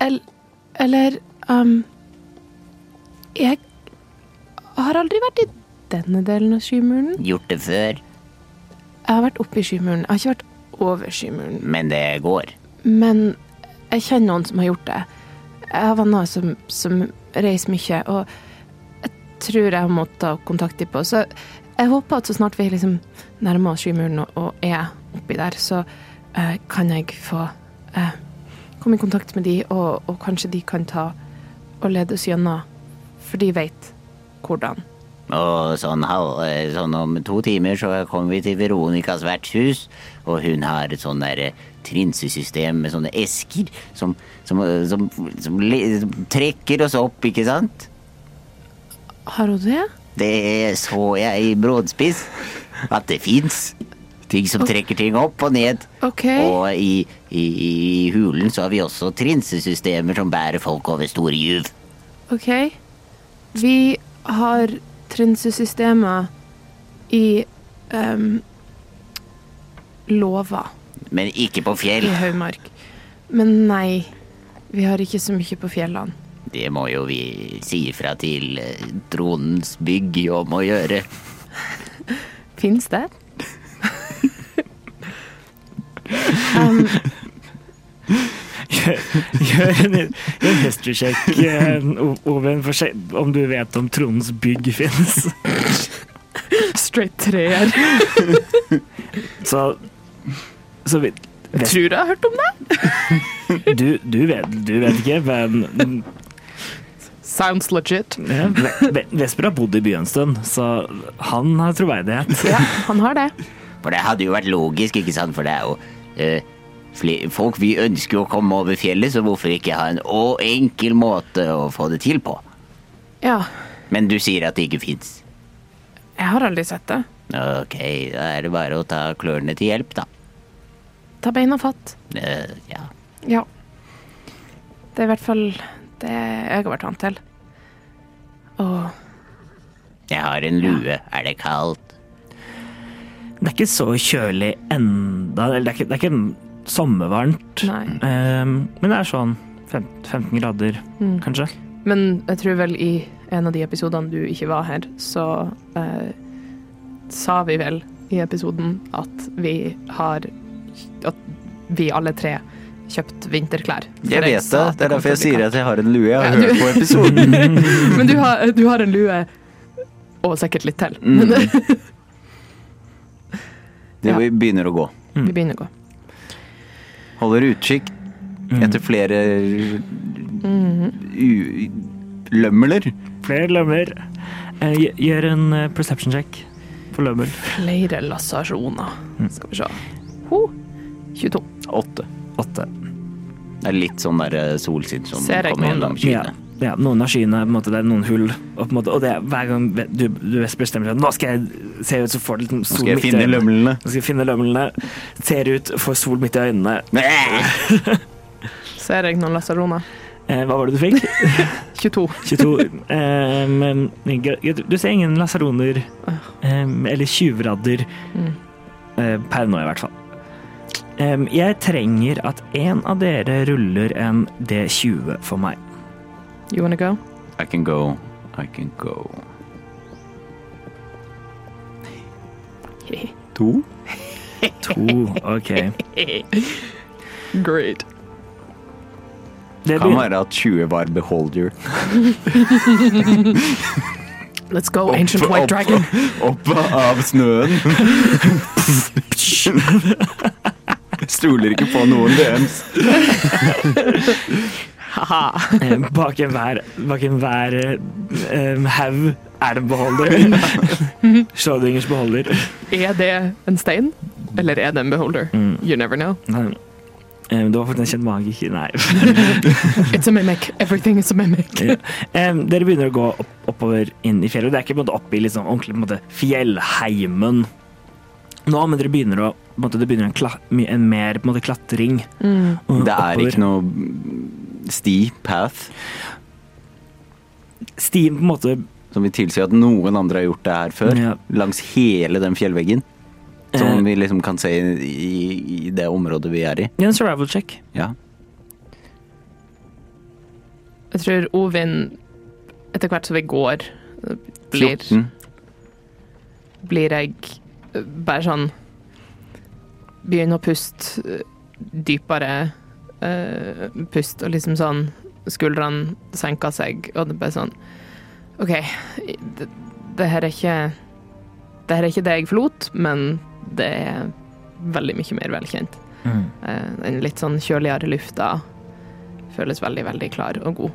Speaker 5: el, eller um, Jeg har aldri vært i denne delen av skymuren.
Speaker 4: Gjort det før,
Speaker 5: Jeg har vært oppe i skymuren. Jeg har ikke vært over skymuren.
Speaker 4: men det går.
Speaker 5: Men jeg kjenner noen som har gjort det. Jeg har venner som, som reiser mye, og jeg tror jeg har måttet ta kontakt dem på. Så jeg håper at så snart vi liksom nærmer oss skymuren og, og er oppi der, så eh, kan jeg få eh, komme i kontakt med de, og, og kanskje de kan ta og lede oss gjennom, for de vet hvordan.
Speaker 4: Og sånn, eh, sånn om to timer så kommer vi til Veronicas vertshus, og hun har et sånn der eh, trinsesystem med sånne esker som, som, som, som, som trekker oss opp, ikke sant?
Speaker 5: Har hun det?
Speaker 4: Det så jeg i Brådspiss, at det fins ting som trekker ting opp og ned.
Speaker 5: Okay.
Speaker 4: Og i, i, i hulen så har vi også trinsesystemer som bærer folk over store juv.
Speaker 5: OK. Vi har trinsesystemer i um, Låva
Speaker 4: Men ikke på fjell.
Speaker 5: i Haumark. Men nei, vi har ikke så mye på fjellene.
Speaker 4: Det må jo vi si ifra til eh, tronens bygg om å gjøre.
Speaker 5: Fins det? um,
Speaker 3: Gjør en, en history check, eh, Oven, om du vet om Trondens bygg finnes.
Speaker 5: straight treer.
Speaker 3: Så, så vi,
Speaker 5: Jeg tror jeg har hørt om det.
Speaker 3: du, du, vet, du vet ikke, men
Speaker 5: Sounds legit.
Speaker 3: ja, Vesper har bodd i byen en stund, så han har troverdighet.
Speaker 5: Ja, han har det.
Speaker 4: For det hadde jo vært logisk, ikke sant? For det er jo eh, fle- Folk vi ønsker å komme over fjellet, så hvorfor ikke ha en å, enkel måte å få det til på?
Speaker 5: Ja.
Speaker 4: Men du sier at det ikke fins.
Speaker 5: Jeg har aldri sett det.
Speaker 4: Ok, da er det bare å ta klørne til hjelp, da.
Speaker 5: Ta beina fatt.
Speaker 4: Uh, ja.
Speaker 5: Ja. Det er i hvert fall det jeg har vært vant til. Og
Speaker 4: Jeg har en lue. Er det kaldt?
Speaker 3: Det er ikke så kjølig enda, eller det er ikke, det er ikke sommervarmt. Ehm, men det er sånn 15, 15 grader,
Speaker 5: Mm.
Speaker 3: kanskje.
Speaker 5: Men jeg tror vel i en av de episodene du ikke var her, så eh, sa vi vel i episoden at vi har At vi alle tre kjøpt vinterklær.
Speaker 8: Jeg vet det. Det er derfor jeg sier at jeg har en lue. Jeg har
Speaker 5: Ja,
Speaker 8: hørt på episoden.
Speaker 5: Men du har, du har en lue, og sikkert litt til.
Speaker 8: Mm. det, ja. vi begynner å gå.
Speaker 5: vi begynner å gå.
Speaker 8: Holder utkikk
Speaker 3: Mm.
Speaker 8: etter flere u- lømmeler.
Speaker 3: Flere lømmer. Eh, gjør en eh, perception check for lømmel.
Speaker 5: Flere lassasjoner.
Speaker 8: Mm.
Speaker 5: Skal vi se. Ho. 22.
Speaker 8: Åtte.
Speaker 3: Åtte.
Speaker 8: Det er litt sånn der eh, solsinn som
Speaker 5: Ser jeg
Speaker 8: kommer gjennom
Speaker 3: kynet.
Speaker 8: skyene.
Speaker 3: ja, noen av skyene på en måte, det er noen hull, og, på en måte, og det, er hver gang du, du bestemmer deg nå skal jeg se ut, så får du liksom
Speaker 4: Nå
Speaker 3: sol
Speaker 4: skal jeg
Speaker 3: midt i
Speaker 4: finne
Speaker 3: øynene.
Speaker 4: lømlene.
Speaker 3: Nå skal jeg finne lømlene, ser ut, får sol midt i øynene.
Speaker 5: Ser jeg noen lasaroner?
Speaker 3: Eh, hva var det du fikk?
Speaker 5: 22.
Speaker 3: 22. Eh, men, du ser ingen lasaroner eh, eller tjuvradder
Speaker 5: Mm.
Speaker 3: eh, per nå, i hvert fall. Eh, jeg trenger at en av dere ruller en D20 for meg.
Speaker 5: You wanna go?
Speaker 4: I can go. I can go. To?
Speaker 3: To, OK.
Speaker 5: Great.
Speaker 3: Det
Speaker 4: Kan
Speaker 3: begynner,
Speaker 4: være at 20 var beholder.
Speaker 5: Let's go, ancient white dragon.
Speaker 4: Opp av snøen. Stoler ikke på noen deres.
Speaker 3: Eh, bak enhver bak enhver um, haug er det en beholder. Schrødingers beholder.
Speaker 5: Er det en stein, eller er det en beholder?
Speaker 3: Mm.
Speaker 5: You never know.
Speaker 3: Nei. Um, Det var faktisk en kjent magiker. Nei.
Speaker 5: It's a mimic. Everything is a mimic.
Speaker 3: Ja. um, dere begynner å gå opp, oppover inn i fjellet. Det er ikke på en måte opp i liksom, ordentlig på en måte, fjellheimen nå, men dere begynner å måte, Det begynner en, kla, en mer på en måte, klatring.
Speaker 5: Mm.
Speaker 4: Det er
Speaker 3: oppover.
Speaker 4: ikke noe sti, path,
Speaker 3: Stien på en måte
Speaker 4: som vil tilsi at noen andre har gjort det her før.
Speaker 3: Ja.
Speaker 4: Langs hele den fjellveggen.
Speaker 3: Eh.
Speaker 4: Som vi liksom kan se i, i det området vi er i.
Speaker 3: Ja, en survival check.
Speaker 4: Ja.
Speaker 5: Jeg tror Ovin, etter hvert som vi går, blir,
Speaker 4: 14.
Speaker 5: blir jeg eh, bare sånn Begynner å puste eh, dypere. uh, pust og liksom sånn Skuldrene senker seg, og det ble sånn OK, det, det her er ikke Det her er ikke det jeg forlot, men det er veldig mye mer velkjent. Eh, Den litt sånn kjøligere lufta føles veldig, veldig klar og god.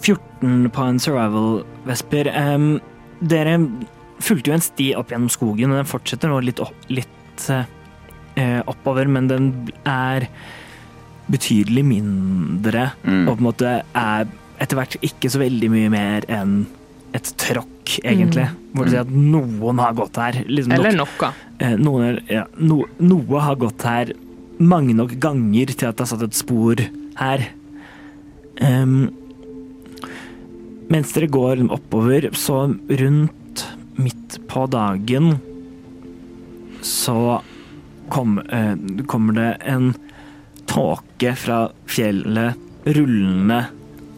Speaker 3: 14 på en survival, Vesper. Um, dere fulgte jo en sti opp gjennom skogen, og den fortsetter nå litt, opp, litt eh, oppover, men den er betydelig mindre,
Speaker 4: Mm.
Speaker 3: og på en måte er etter hvert ikke så veldig mye mer enn et tråkk, egentlig. Hvor du sier at noen har gått her. Liksom
Speaker 5: Eller
Speaker 3: nok,
Speaker 5: noe.
Speaker 3: eh, noen, ja, no, noe har gått her mange nok ganger til at det har satt et spor her. Um, mens dere går oppover, så rundt midt på dagen så kom, eh, kommer det en tåke fra fjellet rullende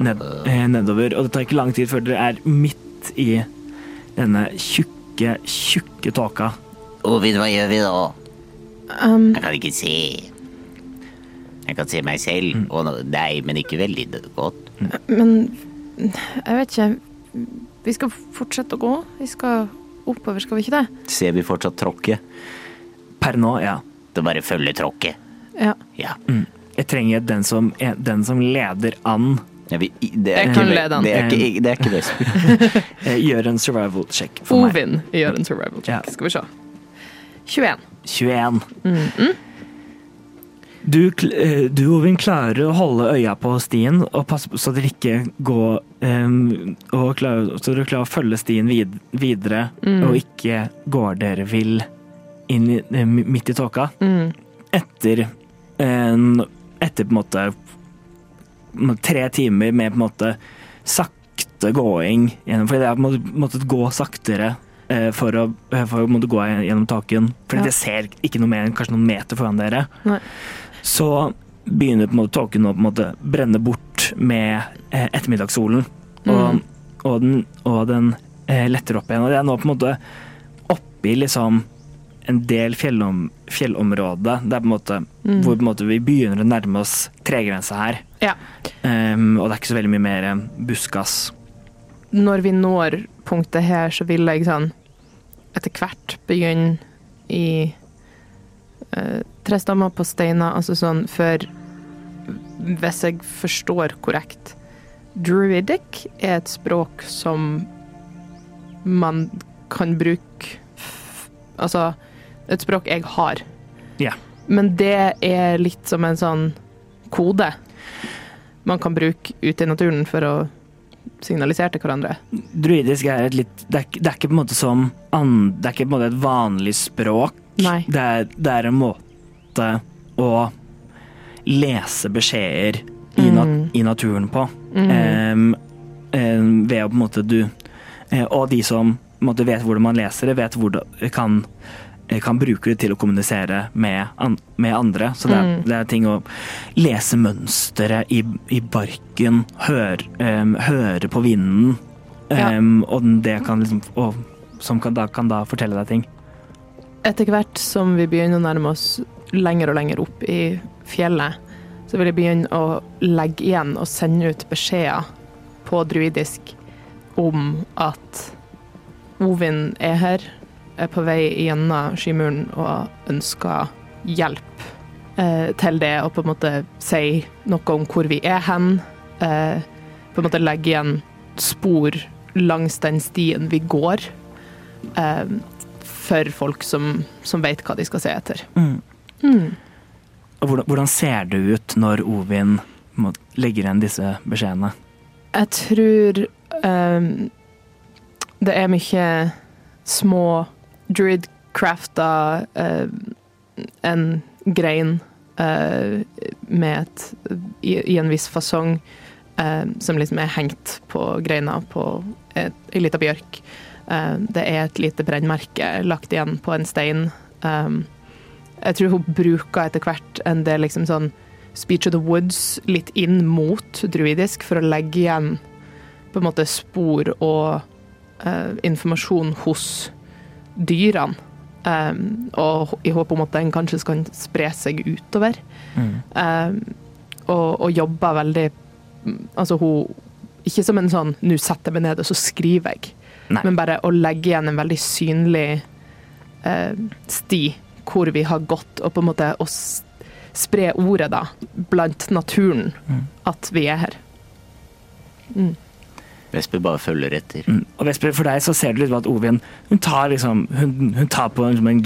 Speaker 3: ned, eh, nedover. Og det tar ikke lang tid før dere er midt i denne tjukke, tjukke tåka.
Speaker 9: Ovid, hva gjør vi da?
Speaker 5: Um,
Speaker 9: Jeg kan ikke se. Jeg kan se meg selv og deg, men ikke veldig godt.
Speaker 5: men jeg vet ikke Vi skal fortsette å gå. Vi skal oppover, skal vi ikke det?
Speaker 4: Ser vi fortsatt tråkket?
Speaker 3: Per nå, ja.
Speaker 9: Det bare følger tråkket.
Speaker 5: Ja.
Speaker 9: Ja.
Speaker 3: Jeg trenger den som, den som leder an,
Speaker 4: Ja, vi, det,
Speaker 5: Jeg
Speaker 4: er
Speaker 5: kan lede an.
Speaker 4: det er ikke, det er ikke Vesper.
Speaker 3: eh, gjør en survival check for meg.
Speaker 5: Ovin gjør en survival check.
Speaker 3: Ja.
Speaker 5: Skal vi se. 21.
Speaker 3: 21. Du, -mm. Du, du, Ovin, klarer å holde øya på stien og passe på så dere ikke går um, og klarer, Så dere klarer å følge stien vid, videre og ikke går dere vill inn i, eh, midt i tåka.
Speaker 5: Mm.
Speaker 3: Etter en Etter på en måte tre timer med på en måte sakte gåing gjennom For en måte måttet gå saktere eh, for å, eh, for å måtte gå gjennom taken. For
Speaker 5: Ja.
Speaker 3: det ser ikke noe mer enn kanskje noen meter foran dere.
Speaker 5: Nei.
Speaker 3: Så begynner på en måte tåken å på en måte brenne bort med eh, ettermiddagssolen. Og,
Speaker 5: Mm.
Speaker 3: og den, og den eh, letter opp igjen. Og det er nå på en måte oppi liksom en del fjellom, fjellområde er på en måte,
Speaker 5: Mm.
Speaker 3: hvor på en måte vi begynner å nærme oss tregrensa her.
Speaker 5: Ja.
Speaker 3: Um, og det er ikke så veldig mye mer eh, buskas.
Speaker 5: Når vi når punktet her, så vil jeg sånn etter hvert begynne i uh, tre stammer på steiner, altså sånn for Hvis jeg forstår korrekt Druidic er et språk som man kan bruke Altså et språk jeg har.
Speaker 3: Ja.
Speaker 5: Men det er litt som en sånn kode. man kan bruke ute i naturen for å signalisere til hverandre.
Speaker 3: Druidisk er et litt Det er, det er ikke på en måte som an, Det er ikke på en måte et vanlig språk.
Speaker 5: Nei.
Speaker 3: Det er, det er en måte å lese beskjeder i, na,
Speaker 5: Mm.
Speaker 3: i naturen på.
Speaker 5: Mm.
Speaker 3: Um, um, ved å på en måte du eh, Og de som måte vet hvordan man leser det, vet hvordan kan kan bruke det til å kommunisere med, an, med andre. Så det er,
Speaker 5: Mm.
Speaker 3: det er ting å lese mønsteret i, i barken, høre, um, høre på vinden,
Speaker 5: Ja.
Speaker 3: og det kan liksom og, Som kan da, kan da fortelle deg ting.
Speaker 5: Etter hvert som vi begynner å nærme oss lenger og lenger opp i fjellet, så vil jeg begynne å legge igjen og sende ut beskjeder på druidisk om at Ovin er her, er på vei gjennom skymuren og ønsker hjelp eh, til det, og på en måte si noe om hvor vi er hen. Eh, på en måte legge igjen spor langs den stien vi går. Eh, for folk som, som vet hva de skal se etter.
Speaker 3: Mm. Og hvordan, hvordan ser det ut når Ovin må, legger igjen disse beskjedene?
Speaker 5: Jeg tror ehm, det er mye små druid-crafta en grein uh, med et, i, i en viss fasong eh, som liksom er hengt på greina på ei lita bjørk. Eh, det er et lite brennmerke lagt igjen på en stein. Um, jeg tror hun bruker etter hvert en del liksom sånn Speech of the Woods litt inn mot druidisk for å legge igjen på en måte spor og uh, informasjon hos dyrene. Um, og i håp om at den kanskje skal spre seg utover.
Speaker 3: Mm.
Speaker 5: Um, og, og jobber veldig Altså hun Ikke som en sånn 'nå setter jeg meg ned og så skriver jeg',
Speaker 3: Nei.
Speaker 5: men bare å legge igjen en veldig synlig uh, sti hvor vi har gått, og på en måte å spre ordet da, blant naturen,
Speaker 3: Mm.
Speaker 5: at vi er her. Mm.
Speaker 4: Vesper bare følger etter.
Speaker 3: Mm. Og Vesper, for deg så ser du litt at Ovin hun tar, liksom, hun, hun tar på en, en,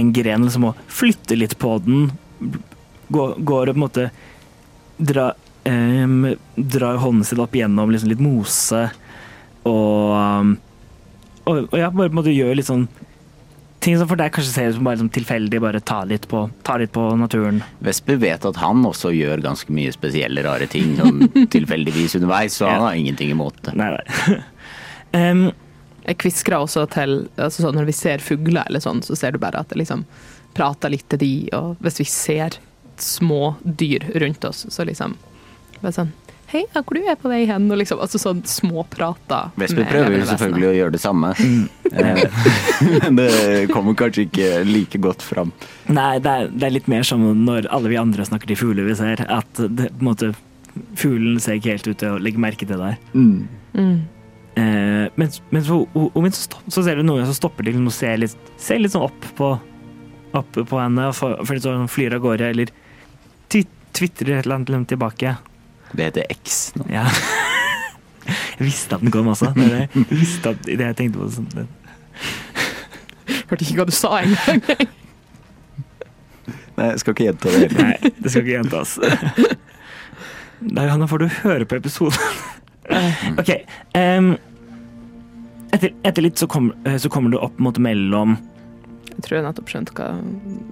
Speaker 3: en gren liksom, og flytter litt på den. Går, går og på en måte dra, um, drar hånden sin opp gjennom liksom, litt mose og, og, og ja, bare på en måte gjør litt sånn Ting som for deg kanskje ser ut som bare som tilfeldig, bare ta litt, på, ta litt på naturen.
Speaker 4: Vesper vet at han også gjør ganske mye spesielle, rare ting sånn tilfeldigvis underveis, så han har ingenting imot det.
Speaker 3: Nei, nei. um,
Speaker 5: Jeg kviskrer også til altså sånn, Når vi ser fugler, eller sånn, så ser du bare at det liksom prater litt til de, og hvis vi ser små dyr rundt oss, så liksom bare sånn Hei, hvor du er på vei hen? Og liksom, altså sånn småprater.
Speaker 4: Vesper prøver jo selvfølgelig å gjøre det samme, Eh, men det kommer kanskje ikke like godt fram.
Speaker 3: Nei, det er, det er litt mer som når alle vi andre snakker til fugler vi ser, at det, på en måte, fuglen ser ikke helt ut til å legge merke til deg.
Speaker 5: vesener. Mm.
Speaker 3: Eh, men, men så, så, stopp, så ser du noen som stopper til og ser litt, ser litt sånn opp på, opp på henne, og får- for sånn flyr av gårde, eller tvitrer et eller annet tilbake.
Speaker 4: Det heter X nå.
Speaker 3: Ja. Jeg visste at den kom også. Det det. Jeg visste at det jeg tenkte på sånn.
Speaker 5: Hørte ikke hva du sa engang.
Speaker 4: Nei, jeg skal ikke gjenta det heller.
Speaker 3: Nei, det skal ikke gjentas. Nei, Hanna, får du høre på episoden. OK. Um, etter, etter litt så, kom, eh, så kommer du opp mot mellom
Speaker 5: Jeg tror jeg nettopp skjønte hva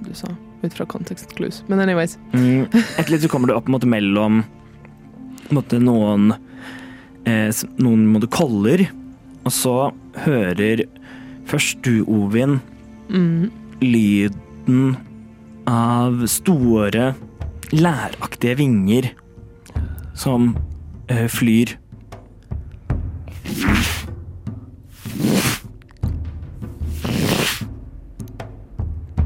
Speaker 5: du sa, ut fra context clues. Men anyways.
Speaker 3: mm, Etter litt så kommer du opp mot mellom måte, noen eh, noen en og så hører først du, Ovin,
Speaker 5: Mm.
Speaker 3: lyden av store, læraktige vinger som eh, flyr.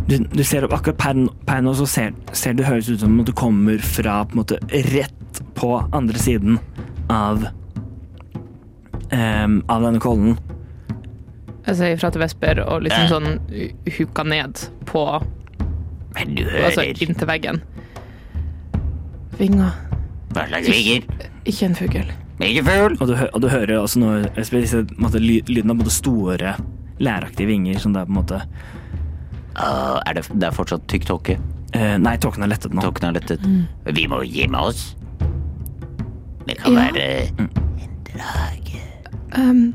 Speaker 3: Du, du ser opp akkurat per, per nå, så ser, ser det høres ut som om du kommer fra på en måte rett på andre siden av um, av denne kollen.
Speaker 5: Jeg sier ifra til Vesper og liksom sånn huka ned på
Speaker 10: Men du
Speaker 5: Altså
Speaker 10: hører
Speaker 5: inntil veggen. Vinger.
Speaker 10: hva slags vinger?
Speaker 5: Ikke en fugl.
Speaker 10: Ikke fugl?
Speaker 3: Og du, og du hører også noe måte, lyden av både store, læraktige vinger som det er på en måte
Speaker 4: uh, er det, det er fortsatt tykk tåke.
Speaker 3: Uh, Nei, tåken har lettet nå.
Speaker 4: Tåken er lettet.
Speaker 10: Vi må gjemme oss.
Speaker 11: Det kan
Speaker 5: Ja.
Speaker 11: være en drage.
Speaker 5: Um,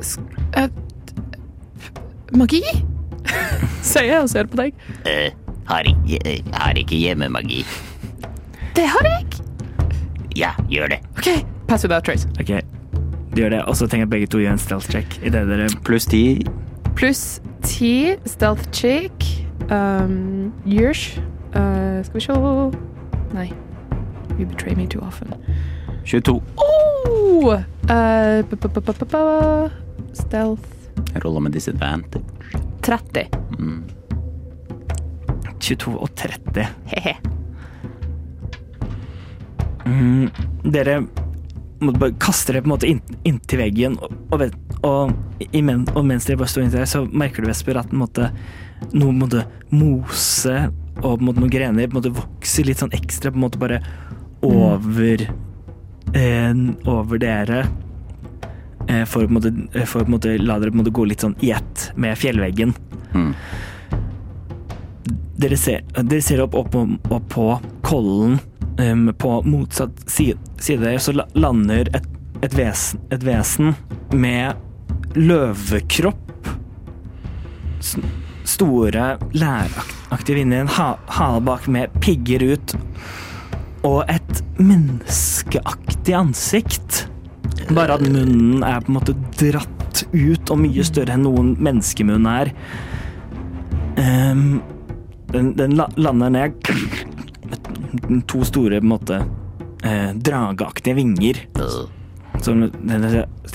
Speaker 5: sk- eh, magi? Sier jeg og ser på deg.
Speaker 11: Uh, har, ikke, eh, har ikke hjemmemagi.
Speaker 5: Det har jeg!
Speaker 11: Ja, gjør det.
Speaker 5: OK, pass without trace.
Speaker 3: Ok, du gjør det, og så trenger begge to gjøre en stealth check i det dere
Speaker 4: Pluss ti.
Speaker 5: Pluss ti stealth check. Um, Yursh. Uh, skal vi se Nei. You betray me too often.
Speaker 4: 22.
Speaker 5: Oh! Uh, stealth
Speaker 4: Jeg roller med disadvantage.
Speaker 5: 30.
Speaker 3: 22 og 30.
Speaker 5: He-he.
Speaker 3: Mm, dere må bare kaste dere på en måte inn, inntil veggen, og, og, og, imen, og mens dere bare står inntil der, så merker du, Vesper, at måte, noe måte, mose og på en måte, noen grener på en måte, vokser litt sånn ekstra på en måte bare over eh, over dere. Eh, for, å på en måte, for å på en måte la dere på en måte gå litt sånn i ett med fjellveggen.
Speaker 4: Mm.
Speaker 3: Dere ser, dere ser opp, opp, opp på kollen um, på motsatt side, side så la- lander et, et, vesen, et vesen med løvekropp. Store, læraktige vinner, en ha, hale bak med pigger ut, og et menneskeaktig ansikt. Bare at munnen er på en måte dratt ut og mye større enn noen menneskemunn er. Um, den, den lander ned med to store på en måte eh, drageaktige vinger. Så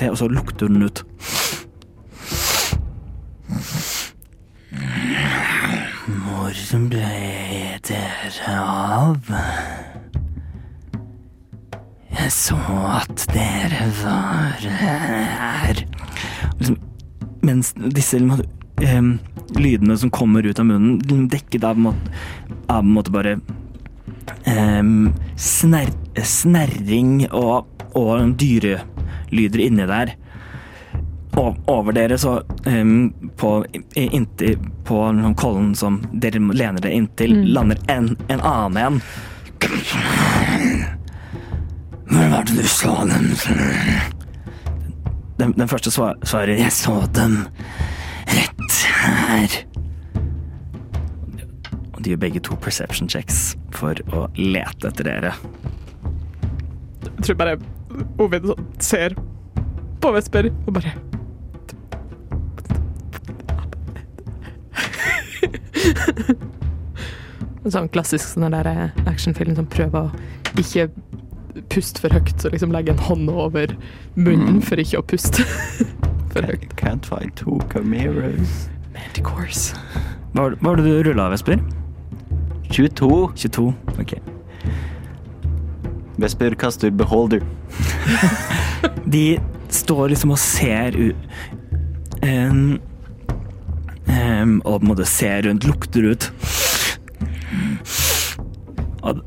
Speaker 3: og så lukter den ut. Hvor ble dere av? Jeg så at dere var her. Liksom, mens disse um, lydene som kommer ut av munnen, liksom dekket av, av en måte bare um, sner, snerring og, og dyrelyder inni der. Og over dere, så um, på, inntil, på kollen som dere lener dere inntil, lander en, en annen en. Hvor var det du så dem? Den, den første svar, svarer 'Jeg så dem rett her'. Og de gjør begge to perception checks for å lete etter dere.
Speaker 5: Jeg tror bare Ovid ser på Vesper og bare En sånn klassisk sånn der actionfilm som prøver å ikke puste for høyt, så liksom legge en hånd over munnen for ikke å puste for høyt.
Speaker 4: Can't find two cameras.
Speaker 5: Manticores.
Speaker 3: Hva var, det du rulla, Vesper?
Speaker 4: 22.
Speaker 3: 22? Ok.
Speaker 4: Vesper kaster beholder.
Speaker 3: De står liksom og ser ut um, um, Og på en måte ser rundt, lukter ut. Og,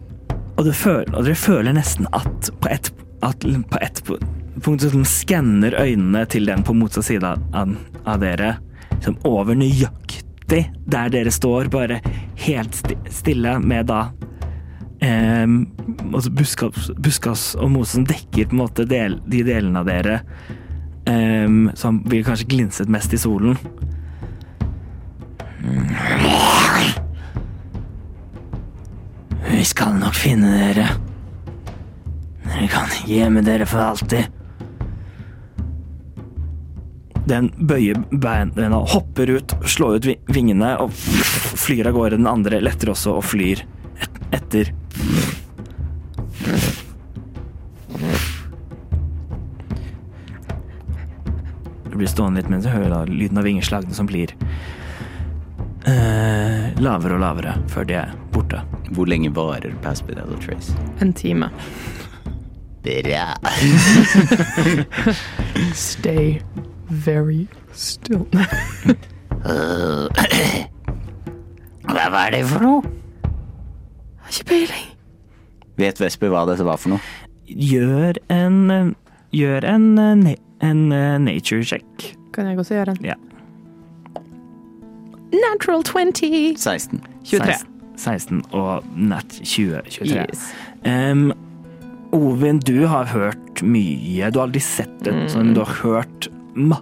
Speaker 3: og, føler, og dere føler nesten at på et, at på et punkt så liksom skanner øynene til den på motsatt side av, av dere. som over nøyaktig der dere står, bare helt stille med da Um, altså buskas, buskas og mose som dekker på en måte del, de delene av dere em, som vil kanskje glinset mest i solen. Vi skal nok finne dere. Dere kan gjemme dere for alltid. Den bøyer beina, hopper ut, slår ut vingene og flyr av gårde. Den andre letter også og flyr et etter. Du blir stående litt mens du hører da lyden av vingeslagene som blir eh, lavere og lavere før de er borte.
Speaker 4: Hvor lenge varer Pass Without a Trace?
Speaker 5: En time.
Speaker 11: Bra.
Speaker 5: Stay very still.
Speaker 11: Hva var det for noe?
Speaker 5: Har ikke peiling.
Speaker 4: Vet Vesper hva dette var for noe?
Speaker 3: Gjør en Gjør en, en eh, nature check.
Speaker 5: Kan jeg også gjøre en?
Speaker 3: Ja.
Speaker 5: Natural 20.
Speaker 4: 16.
Speaker 5: 23.
Speaker 3: 16, 16 og nat 2023.
Speaker 5: Yes.
Speaker 3: Um, Ovin, du har hørt mye. Du har aldri sett det, mm. men du har hørt ma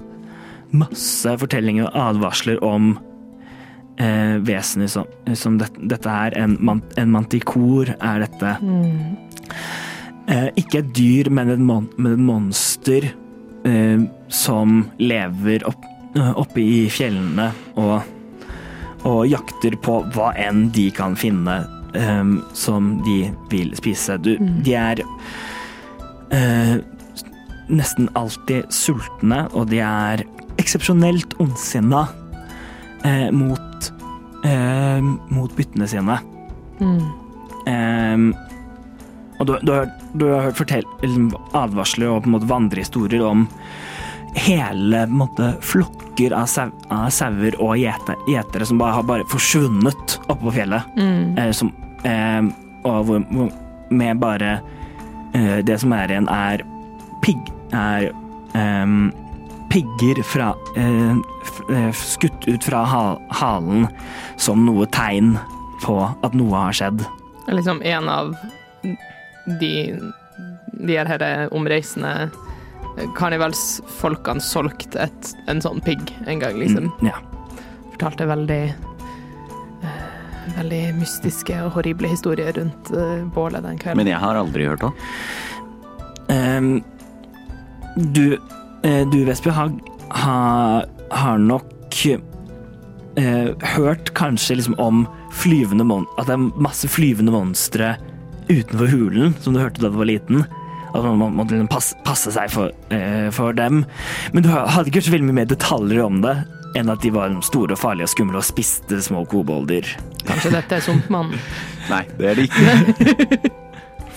Speaker 3: masse fortellinger og advarsler om eh, vesener som, som det, dette er. En, man, en mantikor er dette. Eh, ikke et dyr, men et, mon men monster eh, som lever opp, oppe i fjellene og, og jakter på hva enn de kan finne um, som de vil spise. Du, De er uh, nesten alltid sultne, og de er eksepsjonelt ondsinna uh, mot, uh, mot byttene sine. Eh, og du, du, har, du har hørt fortell, advarsler og på en måte vandrehistorier om hele måte, flokker av, sau, av sauer og gjeter, gjetere som bare har bare forsvunnet oppe på fjellet. Eh, som, eh, og hvor, hvor, med bare eh, Det som er igjen, er pigg... Er ehm, pigger fra eh, eh, skutt ut fra ha- halen som noe tegn på at noe har skjedd.
Speaker 5: Liksom en av de de her omreisende karnevalsfolkene solgte et, en sånn pigg en gang, liksom.
Speaker 3: Mm, ja.
Speaker 5: Fortalte veldig eh, Veldig mystiske og horrible historier rundt eh, bålet den kvelden.
Speaker 4: Men jeg har aldri hørt om.
Speaker 3: Um, du, eh, du Vesper, har, har, har nok hørt kanskje liksom om flyvende mon at det er masse flyvende monstre utenfor hulen, som du hørte da du var liten. At man må, må liksom passe, passe seg for, eh, for dem. Men du hadde ikke hørt så veldig mye mer detaljer om det enn at de var store og farlige og skumle og spiste små kobolder.
Speaker 5: Kanskje dette er Sumpmannen.
Speaker 4: Nei, det er det ikke.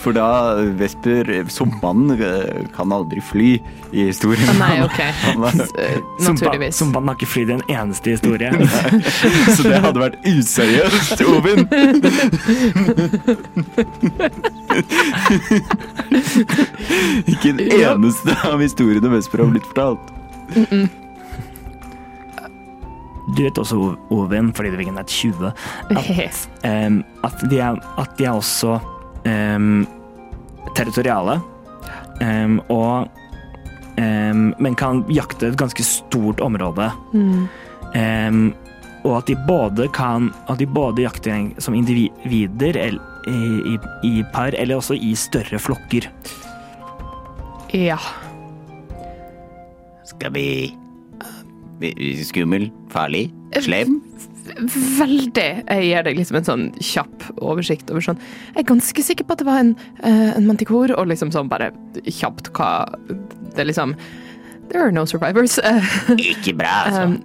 Speaker 4: For da, Vesper, Sumpmannen eh, kan aldri fly i historien.
Speaker 5: Nei, OK. Eh, Naturligvis.
Speaker 3: Som man har ikke flydd i en eneste historie.
Speaker 4: Så det hadde vært useriøst, Ovin. Ikke en eneste av historiene Vesper har blitt fortalt.
Speaker 3: Du vet også, Ovin, fordi du ikke er nett 20, at, um, at, de er, at de er også em, territoriale. um, og um, Men kan jakte et ganske stort område. Em, og at de både kan At de både jakter som individer eller, i, i, i par, eller også i større flokker.
Speaker 5: Ja.
Speaker 4: Skal vi vi- Skummel? Farlig? Slem?
Speaker 5: Veldig. Jeg gir deg liksom en sånn kjapp oversikt over sånn Jeg er ganske sikker på at det var en, eh, en mantikor, og liksom sånn bare kjapt hva Det er liksom There are no survivors.
Speaker 4: Ikke bra, altså.
Speaker 5: um,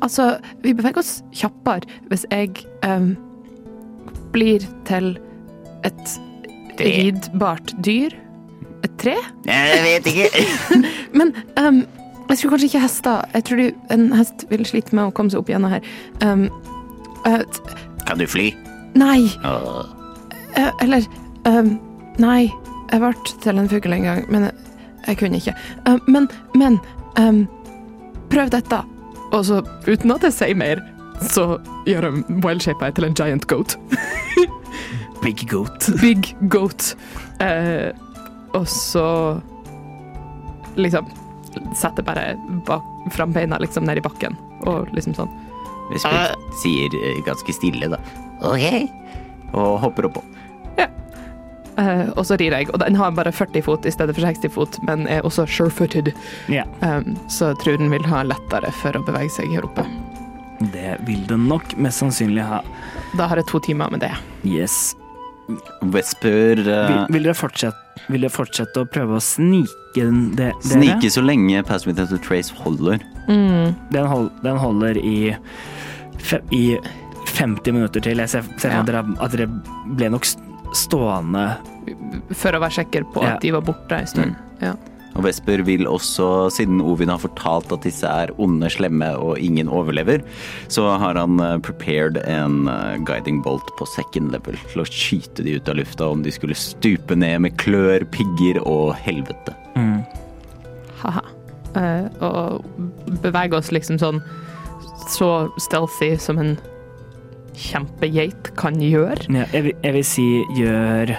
Speaker 5: altså, vi beveger oss kjappere hvis jeg um, blir til et ridbart dyr. Et tre?
Speaker 4: Jeg vet ikke.
Speaker 5: Men um, jeg tror kanskje ikke hester Jeg tror du, en hest vil slite med å komme seg opp gjennom her. Um, uh,
Speaker 4: Kan du fly?
Speaker 5: nei,
Speaker 4: Uh.
Speaker 5: Uh, eller um, Nei, jeg ble til en fugl en gang, men jeg, jeg kunne ikke. Um, men, men um, prøv dette. Og så, uten at jeg sier mer, så gjør jeg wild-shapa til en giant goat.
Speaker 3: Big goat.
Speaker 5: Big goat. Eh, og så liksom setter bare bak frambeina liksom ned i bakken, og liksom sånn.
Speaker 4: Vesper sier eh, ganske stille, da. Ok. Og hopper oppå.
Speaker 5: Eh, og så rir jeg, og den har bare 40 fot i stedet for 60 fot, men er også sure-footed,
Speaker 3: Ja,
Speaker 5: um, så jeg tror den vil ha lettere for å bevege seg her oppe.
Speaker 3: det vil den nok mest sannsynlig ha.
Speaker 5: Da har jeg to timer med det.
Speaker 3: Yes.
Speaker 4: Vesper uh,
Speaker 3: Vil, vil, dere fortsette, vil dere fortsette å prøve å snike den, det, dere?
Speaker 4: sniker så lenge Pass Without a Trace holder.
Speaker 3: Den, hold, den holder i, fe, i 50 minutter til. Jeg ser, ser
Speaker 5: Ja.
Speaker 3: at, dere, at dere ble nok stående
Speaker 5: For å være sikker på
Speaker 3: Ja.
Speaker 5: at de var borte en stund. Ja.
Speaker 4: Og Vesper vil også, siden Ovin har fortalt at disse er onde, slemme og ingen overlever, så har han eh, prepared en eh, guiding bolt på second level til å skyte de ut av lufta om de skulle stupe ned med klør, pigger og helvete.
Speaker 5: Haha. Eh, og bevege oss liksom sånn så stealthy som en kjempegeit kan gjøre.
Speaker 3: Ja, jeg, vil, jeg vil si gjør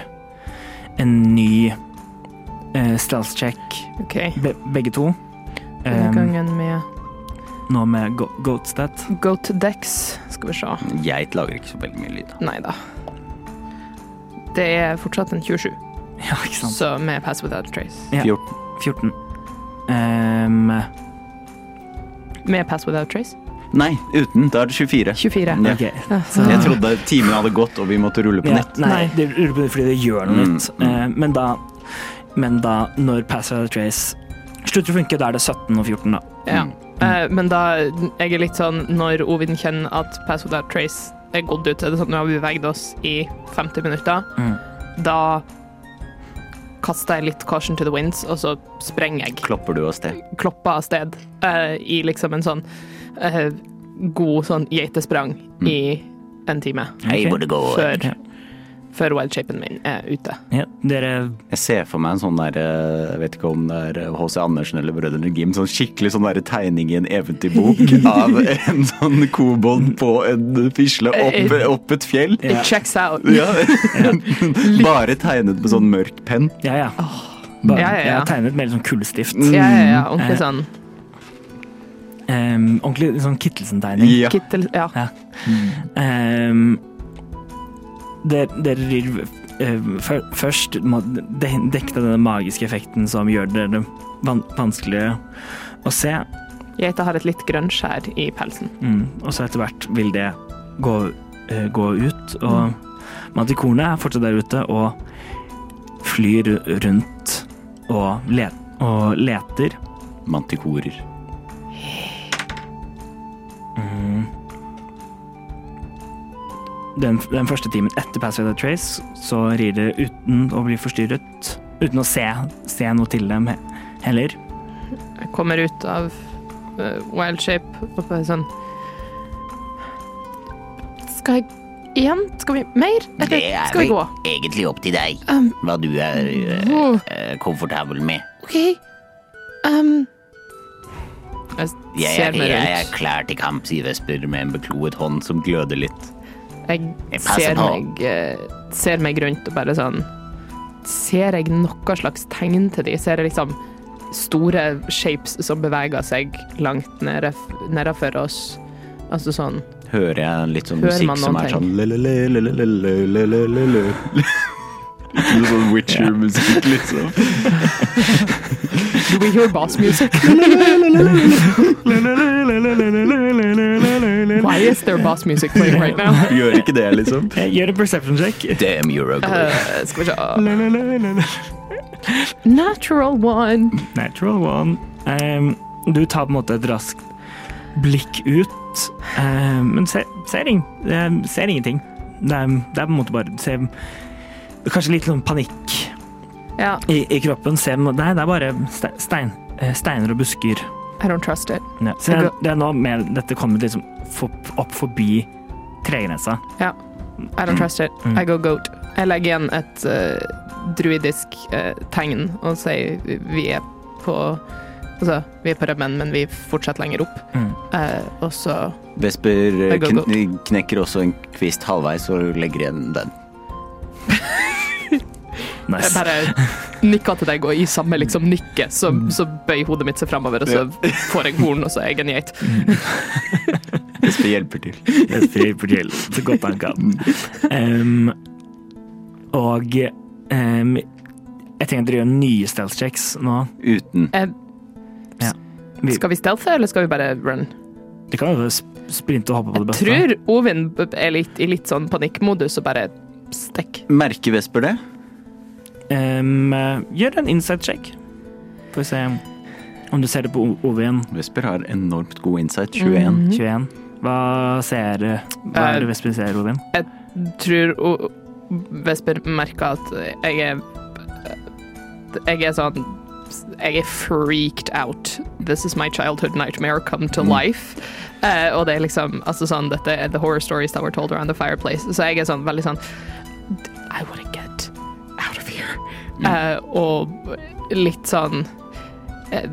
Speaker 3: en ny uh, stealth check,
Speaker 5: okay.
Speaker 3: be, begge to.
Speaker 5: Denne
Speaker 3: Um,
Speaker 5: gangen med
Speaker 3: nå med go Goatstat.
Speaker 5: Goat to Dex. Skal vi se.
Speaker 4: Geit lager ikke så veldig mye lyd.
Speaker 5: Nei da. Det er fortsatt en 27,
Speaker 3: Ja, ikke sant.
Speaker 5: så med Pass Without Trace.
Speaker 3: Ja.
Speaker 4: 14.
Speaker 3: 14. Um,
Speaker 5: Med Pass Without Trace.
Speaker 4: Nei, uten. Da er det 24.
Speaker 5: 24.
Speaker 4: Ja.
Speaker 5: Okay. Så-
Speaker 4: Jeg trodde timen hadde gått og vi måtte rulle på
Speaker 3: Ja,
Speaker 4: nytt.
Speaker 3: nei,
Speaker 5: Nei.
Speaker 3: det ruller på fordi det gjør noe
Speaker 4: Mm,
Speaker 3: nytt.
Speaker 4: mm.
Speaker 3: Eh, men, da, men da, når Pass Without Trace slutter å funke, da er det 17 og 14, da.
Speaker 5: Ja.
Speaker 4: Mm.
Speaker 5: Eh, men da jeg er litt sånn Når Ovin kjenner at Pass Without Trace er gått ut, er det sånn nå har vi beveget oss i 50 minutter,
Speaker 3: Mm.
Speaker 5: da kaster jeg litt caution to the winds, og så sprenger jeg.
Speaker 4: Klopper du av sted?
Speaker 5: Klopper av sted uh, i liksom en sånn uh, god sånn geitesprang i en time.
Speaker 4: Hei,
Speaker 3: Ok.
Speaker 4: hvor det går.
Speaker 5: Før. Før wildshapen min er ute.
Speaker 3: Ja, dere
Speaker 4: Jeg ser for meg en sånn der eh, Jeg vet ikke om det er H.C. Andersen eller Brødrene Gim. Sånn skikkelig sånn der tegning i en eventyrbok av en sånn kobold på en fisle opp, opp et fjell.
Speaker 3: Ja.
Speaker 5: It checks out.
Speaker 4: Ja. Bare tegnet med sånn mørk penn.
Speaker 3: Ja, ja. Bare,
Speaker 5: Ja, ja, ja.
Speaker 3: Jeg har tegnet med litt sånn kullstift.
Speaker 5: Ja, ja, ja.
Speaker 3: Eh.
Speaker 5: Ordentlig sånn
Speaker 3: Um, ordentlig sånn Kittelsen-tegning.
Speaker 4: Ja.
Speaker 5: kittel... Ja.
Speaker 3: Um, Dere dere rir eh, først må de- dekke denne magiske effekten som gjør det van vanskeligere å se,
Speaker 5: Geita har et litt grønnskjær i pelsen.
Speaker 3: mm, og så etter hvert vil det gå, eh, gå ut. Og mantikorene er fortsatt der ute og flyr rundt og, let og leter.
Speaker 4: Mantikorer.
Speaker 3: Den, den første timen etter Pass Without Trace så rir det uten å bli forstyrret. Uten å se, se noe til dem he heller.
Speaker 5: Jeg kommer ut av uh, wildshape og bare sånn Skal jeg igjen? Skal vi mer?
Speaker 12: Det
Speaker 5: Eller
Speaker 12: er
Speaker 5: skal vi gå?
Speaker 12: egentlig opp til deg,
Speaker 5: Um,
Speaker 12: hva du er
Speaker 5: uh,
Speaker 12: eh, komfortabel med.
Speaker 5: OK. Um, jeg
Speaker 12: Jeg
Speaker 5: ser
Speaker 12: mer
Speaker 5: ut
Speaker 12: jeg er klar til kamp, sier Vesper med en bekloet hånd.
Speaker 4: Som gløder litt.
Speaker 5: Jeg ser meg, eh, ser meg, rundt og bare sånn Ser jeg noe slags tegn til dem? Ser jeg liksom store shapes som beveger seg langt nedafor oss? Altså sånn
Speaker 4: Hører jeg litt sånn musikk som er sånn Litt sånn Witcher-musikk, liksom.
Speaker 5: Do we hear boss music? Why is there boss music playing right now?
Speaker 4: Gjør ikke det, liksom.
Speaker 3: Eh, Gjør en perception check.
Speaker 4: Damn, you're ugly.
Speaker 5: Uh, skal vi se Natural one.
Speaker 3: Natural one. Um, du tar på en måte et raskt blikk ut, um, men ser, ser, ing, eh, ser ingenting. Det er, det er på en måte bare ser, Kanskje litt sånn panikk
Speaker 5: Ja,
Speaker 3: i, i kroppen. Ser, nei, det er bare stein, eh, steiner og busker.
Speaker 5: I don't trust it.
Speaker 3: Ja. Så det, det er nå med dette kommer liksom opp forbi tregrensa.
Speaker 5: Ja, I don't trust it.
Speaker 3: Mm.
Speaker 5: I go goat. Jeg legger igjen et uh, druidisk uh, tegn og sier vi er på Altså, vi er på rømmen, men vi fortsetter lenger opp.
Speaker 3: Mm.
Speaker 5: Uh, og så
Speaker 4: Vesper kn knekker også en kvist halvveis og legger igjen den.
Speaker 5: jeg bare nikker til deg og i samme liksom nikke, så, så bøyer hodet mitt seg framover, og så får jeg horn, og så er jeg en geit.
Speaker 4: Jesper hjelper til.
Speaker 3: Jesper hjelper til så godt han kan. Um, og um, jeg tenker at dere gjør nye stealth checks nå.
Speaker 4: Uten.
Speaker 5: Eh,
Speaker 3: Vi,
Speaker 5: skal vi stealthe, eller skal vi bare run?
Speaker 3: Det kan jo sprinte og hoppe på det beste.
Speaker 5: Jeg tror Ovin er litt, i litt sånn panikkmodus og bare stikk.
Speaker 4: Merker Vesper det?
Speaker 3: Um, gjør en insight check. Får vi se om du ser det på O- Ovin.
Speaker 4: Vesper har enormt god insight. 21.
Speaker 5: Mhm.
Speaker 3: 21. Hva ser Hva er det Vesper ser, Ovin?
Speaker 5: tror o- Vesper merker at jeg er Jeg er sånn Jeg er freaked out. This is my childhood nightmare come to life. Uh, og det er liksom altså sånn, Dette er the horror stories that were told around the fireplace. Så jeg er sånn veldig sånn I wanna get here. Eh, og litt sånn eh,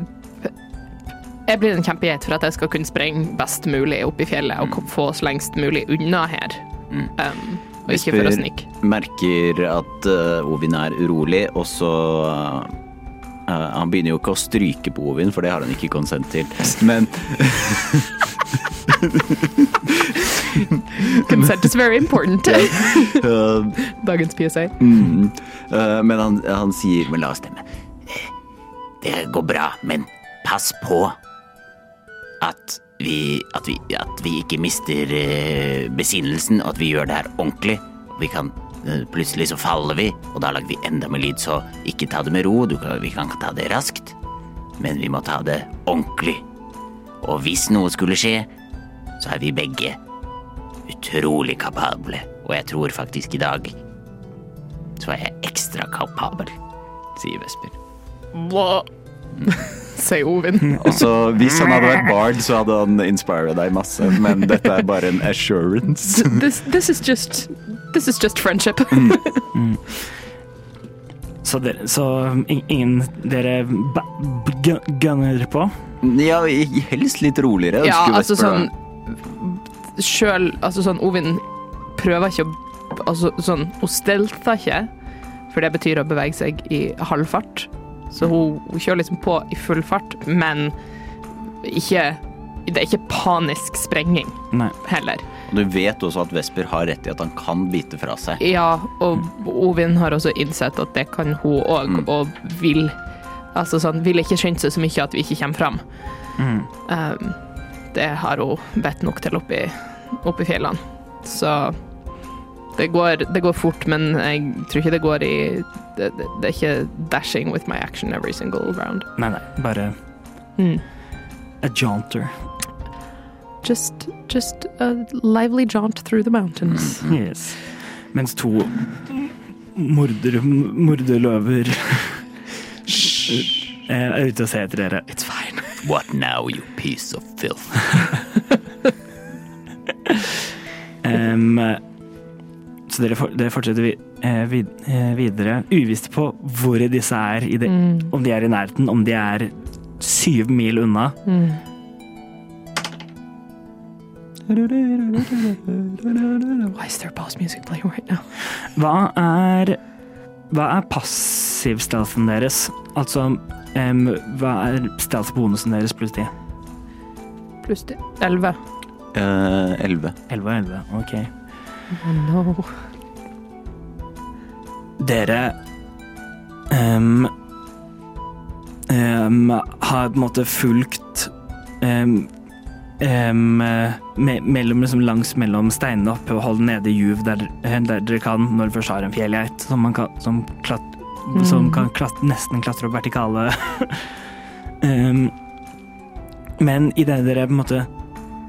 Speaker 5: Jeg blir en kjempegeit for at jeg skal kunne sprenge best mulig opp i fjellet og få oss lengst mulig unna her. Um, og ikke for å snike.
Speaker 4: merker at uh, Ovin er urolig, og så uh, Han begynner jo ikke å stryke på Ovin, for det har han ikke konsent til. Men
Speaker 5: Consent is very important.
Speaker 4: eh,
Speaker 5: Dagens PSA.
Speaker 4: mm, eh, Men han, han sier med lav stemme "Eh, Det går bra, men pass på at vi, at vi, at vi ikke mister besinnelsen, og at vi gjør det her ordentlig. Vi kan Plutselig så faller vi, og da lager vi enda mer lyd, så ikke ta det med ro. Du kan, vi kan ta det raskt, men vi må ta det ordentlig. Og hvis noe skulle skje, så er vi begge utrolig kapable. Og jeg tror faktisk i dag så er jeg ekstra kapabel, sier Vesper.
Speaker 5: Sier Ovin.
Speaker 4: Også, Hvis han hadde vært bard, så hadde han inspirert deg masse, men dette er bare en assurance.
Speaker 5: This, this is just This is just friendship.
Speaker 3: Så, dere, så ingen dere gunner på?
Speaker 4: Ja, helst litt roligere.
Speaker 5: Ja, altså sånn Sjøl Altså sånn Ovin prøver ikke å Altså sånn Hun stelter ikke, for det betyr å bevege seg i halvfart. Så hun, hun kjører liksom på i full fart, men ikke Det er ikke panisk sprenging
Speaker 3: Nei.
Speaker 5: heller.
Speaker 4: Og Du vet også at Vesper har rett i at han kan bite fra seg.
Speaker 5: Ja, og Ovin har også innsett at det kan hun òg,
Speaker 4: Mm.
Speaker 5: og vil Altså sånn, vil ikke skynde seg så mye at vi ikke kommer fram.
Speaker 3: Mm.
Speaker 5: Um, det har hun vett nok til oppi, oppi fjellene. Så det går, det går fort, men jeg tror ikke det går i det, det, det er ikke dashing with my action every single round.
Speaker 3: Nei, nei. Bare
Speaker 5: Mm.
Speaker 3: a jaunter.
Speaker 5: Just, just a lively jaunt through the mountains.
Speaker 3: Yes. Mens to morder, morderløver eh, er ute og ser etter dere.
Speaker 5: It's fine.
Speaker 4: What now, you piece of filth?
Speaker 3: Em, så dere, for, dere fortsetter vi, eh, vid, eh, videre, uvisst på hvor disse er. I det,
Speaker 5: Mm.
Speaker 3: Om de er i nærheten, om de er syv mil unna.
Speaker 5: Mm. Why is there boss music playing right now?
Speaker 3: Hva er Hva er passivstelsen deres? Altså um, hva er stealth-bonusen deres pluss 10?
Speaker 5: Pluss det. Elleve.
Speaker 4: Eh, Elleve.
Speaker 3: 11 og 11, ok.
Speaker 5: Oh no.
Speaker 3: Dere um, um, har på en måte fulgt um, Um, me, mellom, liksom langs mellom steinene opp og holde nede juv der, der dere kan når dere først har en fjellgeit som, man kan, som, klatt, som
Speaker 5: Mm.
Speaker 3: kan klatt, nesten klatre opp vertikale. um, men idet dere på en måte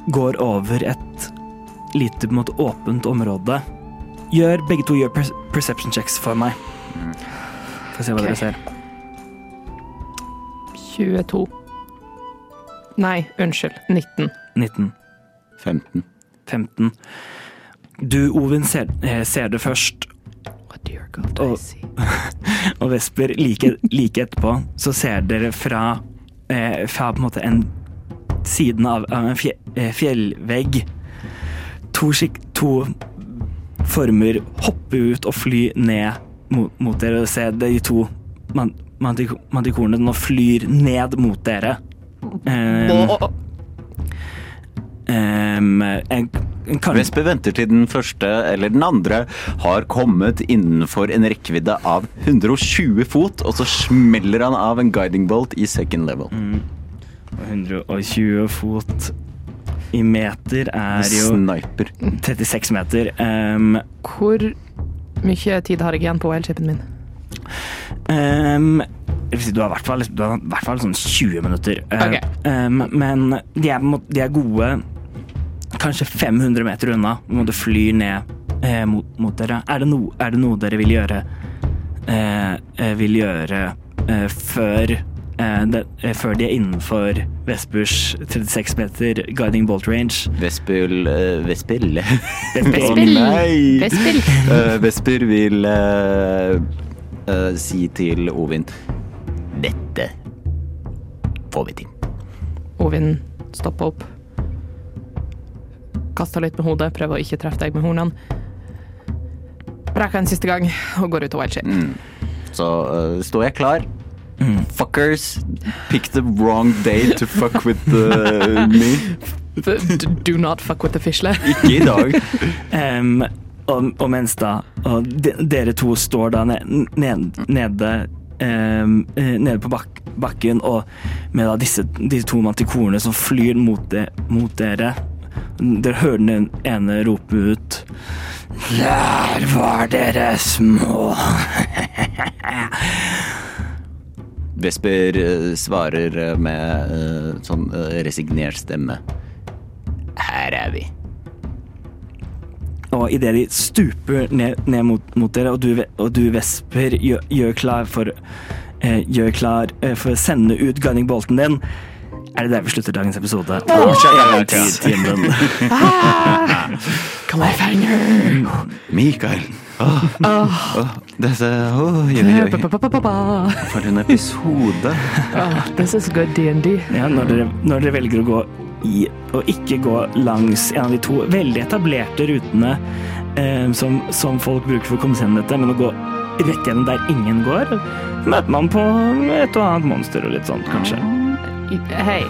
Speaker 3: går over et lite på en måte, åpent område Gjør begge to gjør perception checks for meg. Få se hva
Speaker 5: okay.
Speaker 3: dere ser.
Speaker 5: 22. Nei, unnskyld. 19.
Speaker 3: 19,
Speaker 4: 15.
Speaker 3: 15. Du, Ovin, ser, eh, ser det først,
Speaker 5: God,
Speaker 3: Oh. Og Vesper like, like etterpå. Så ser dere fra, eh, fra på en måte en siden av, av en fje, eh, fjellvegg to, skik, to former hoppe ut og fly ned mot, mot dere. Se de to man, mantik- mantikorene nå flyr ned mot dere. Um, um, en, kan,
Speaker 4: Vesper venter til den første eller den andre har kommet innenfor en rekkevidde av 120 fot, og så smeller han av en guiding bolt i second level.
Speaker 3: 120 fot i meter er jo
Speaker 4: Sniper.
Speaker 3: 36 meter. Um,
Speaker 5: Hvor mye tid har jeg igjen på wildchipen min?
Speaker 3: um, du har i hvert fall, du har i hvert fall sånn 20 minutter.
Speaker 5: Okay.
Speaker 3: Um, men de er, de er gode kanskje 500 meter unna. Må Du fly ned eh, mot, mot dere. Er det, no, er det noe dere vil gjøre eh, eh, vil gjøre eh, før det, eh, før de er innenfor Vespers 36 meter guiding bolt range?
Speaker 4: Vespel uh, Vespel?
Speaker 3: Vesper.
Speaker 4: Å nei!
Speaker 5: Vespel.
Speaker 4: Eh, Vesper vil uh, uh, si til Ovin Dette får vi til.
Speaker 5: Ovin stopper opp. kaster litt med hodet, prøver å ikke treffe deg med hornene. Brekker en siste gang og går ut av wild shape.
Speaker 4: Mm. Så uh, står jeg klar. Fuckers, pick the wrong day to fuck with uh, me.
Speaker 5: Do not fuck with the fishle.
Speaker 4: Ikke i dag.
Speaker 3: Um, og, og mens da og de, dere to står da ned, ned, nede eh, Nede på bak, bakken og med da disse, disse to mantikorene som flyr mot, de, mot dere. Dere hører den ene rope ut Der var dere små.
Speaker 4: Vesper uh, svarer uh, med uh, sånn uh, resignert stemme. Her er vi.
Speaker 3: Og idet de stuper ned, ned mot, mot dere, og du, og du Vesper, gjør, gjør klar for eh, Gjør klar eh, for å sende ut gunningbolten din, er det der vi slutter dagens episode av Eventyrtimen.
Speaker 4: Mikael. Dette oi, oi. For en episode.
Speaker 5: Ah, this is good DND.
Speaker 3: Ja, når, dere, når dere velger å gå i og ikke gå langs en av de to veldig etablerte rutene eh, som, som folk bruker for å komme seg gjennom dette, men å gå rett gjennom der ingen går, møter man på et og annet monster og litt sånt, kanskje.
Speaker 5: Hei.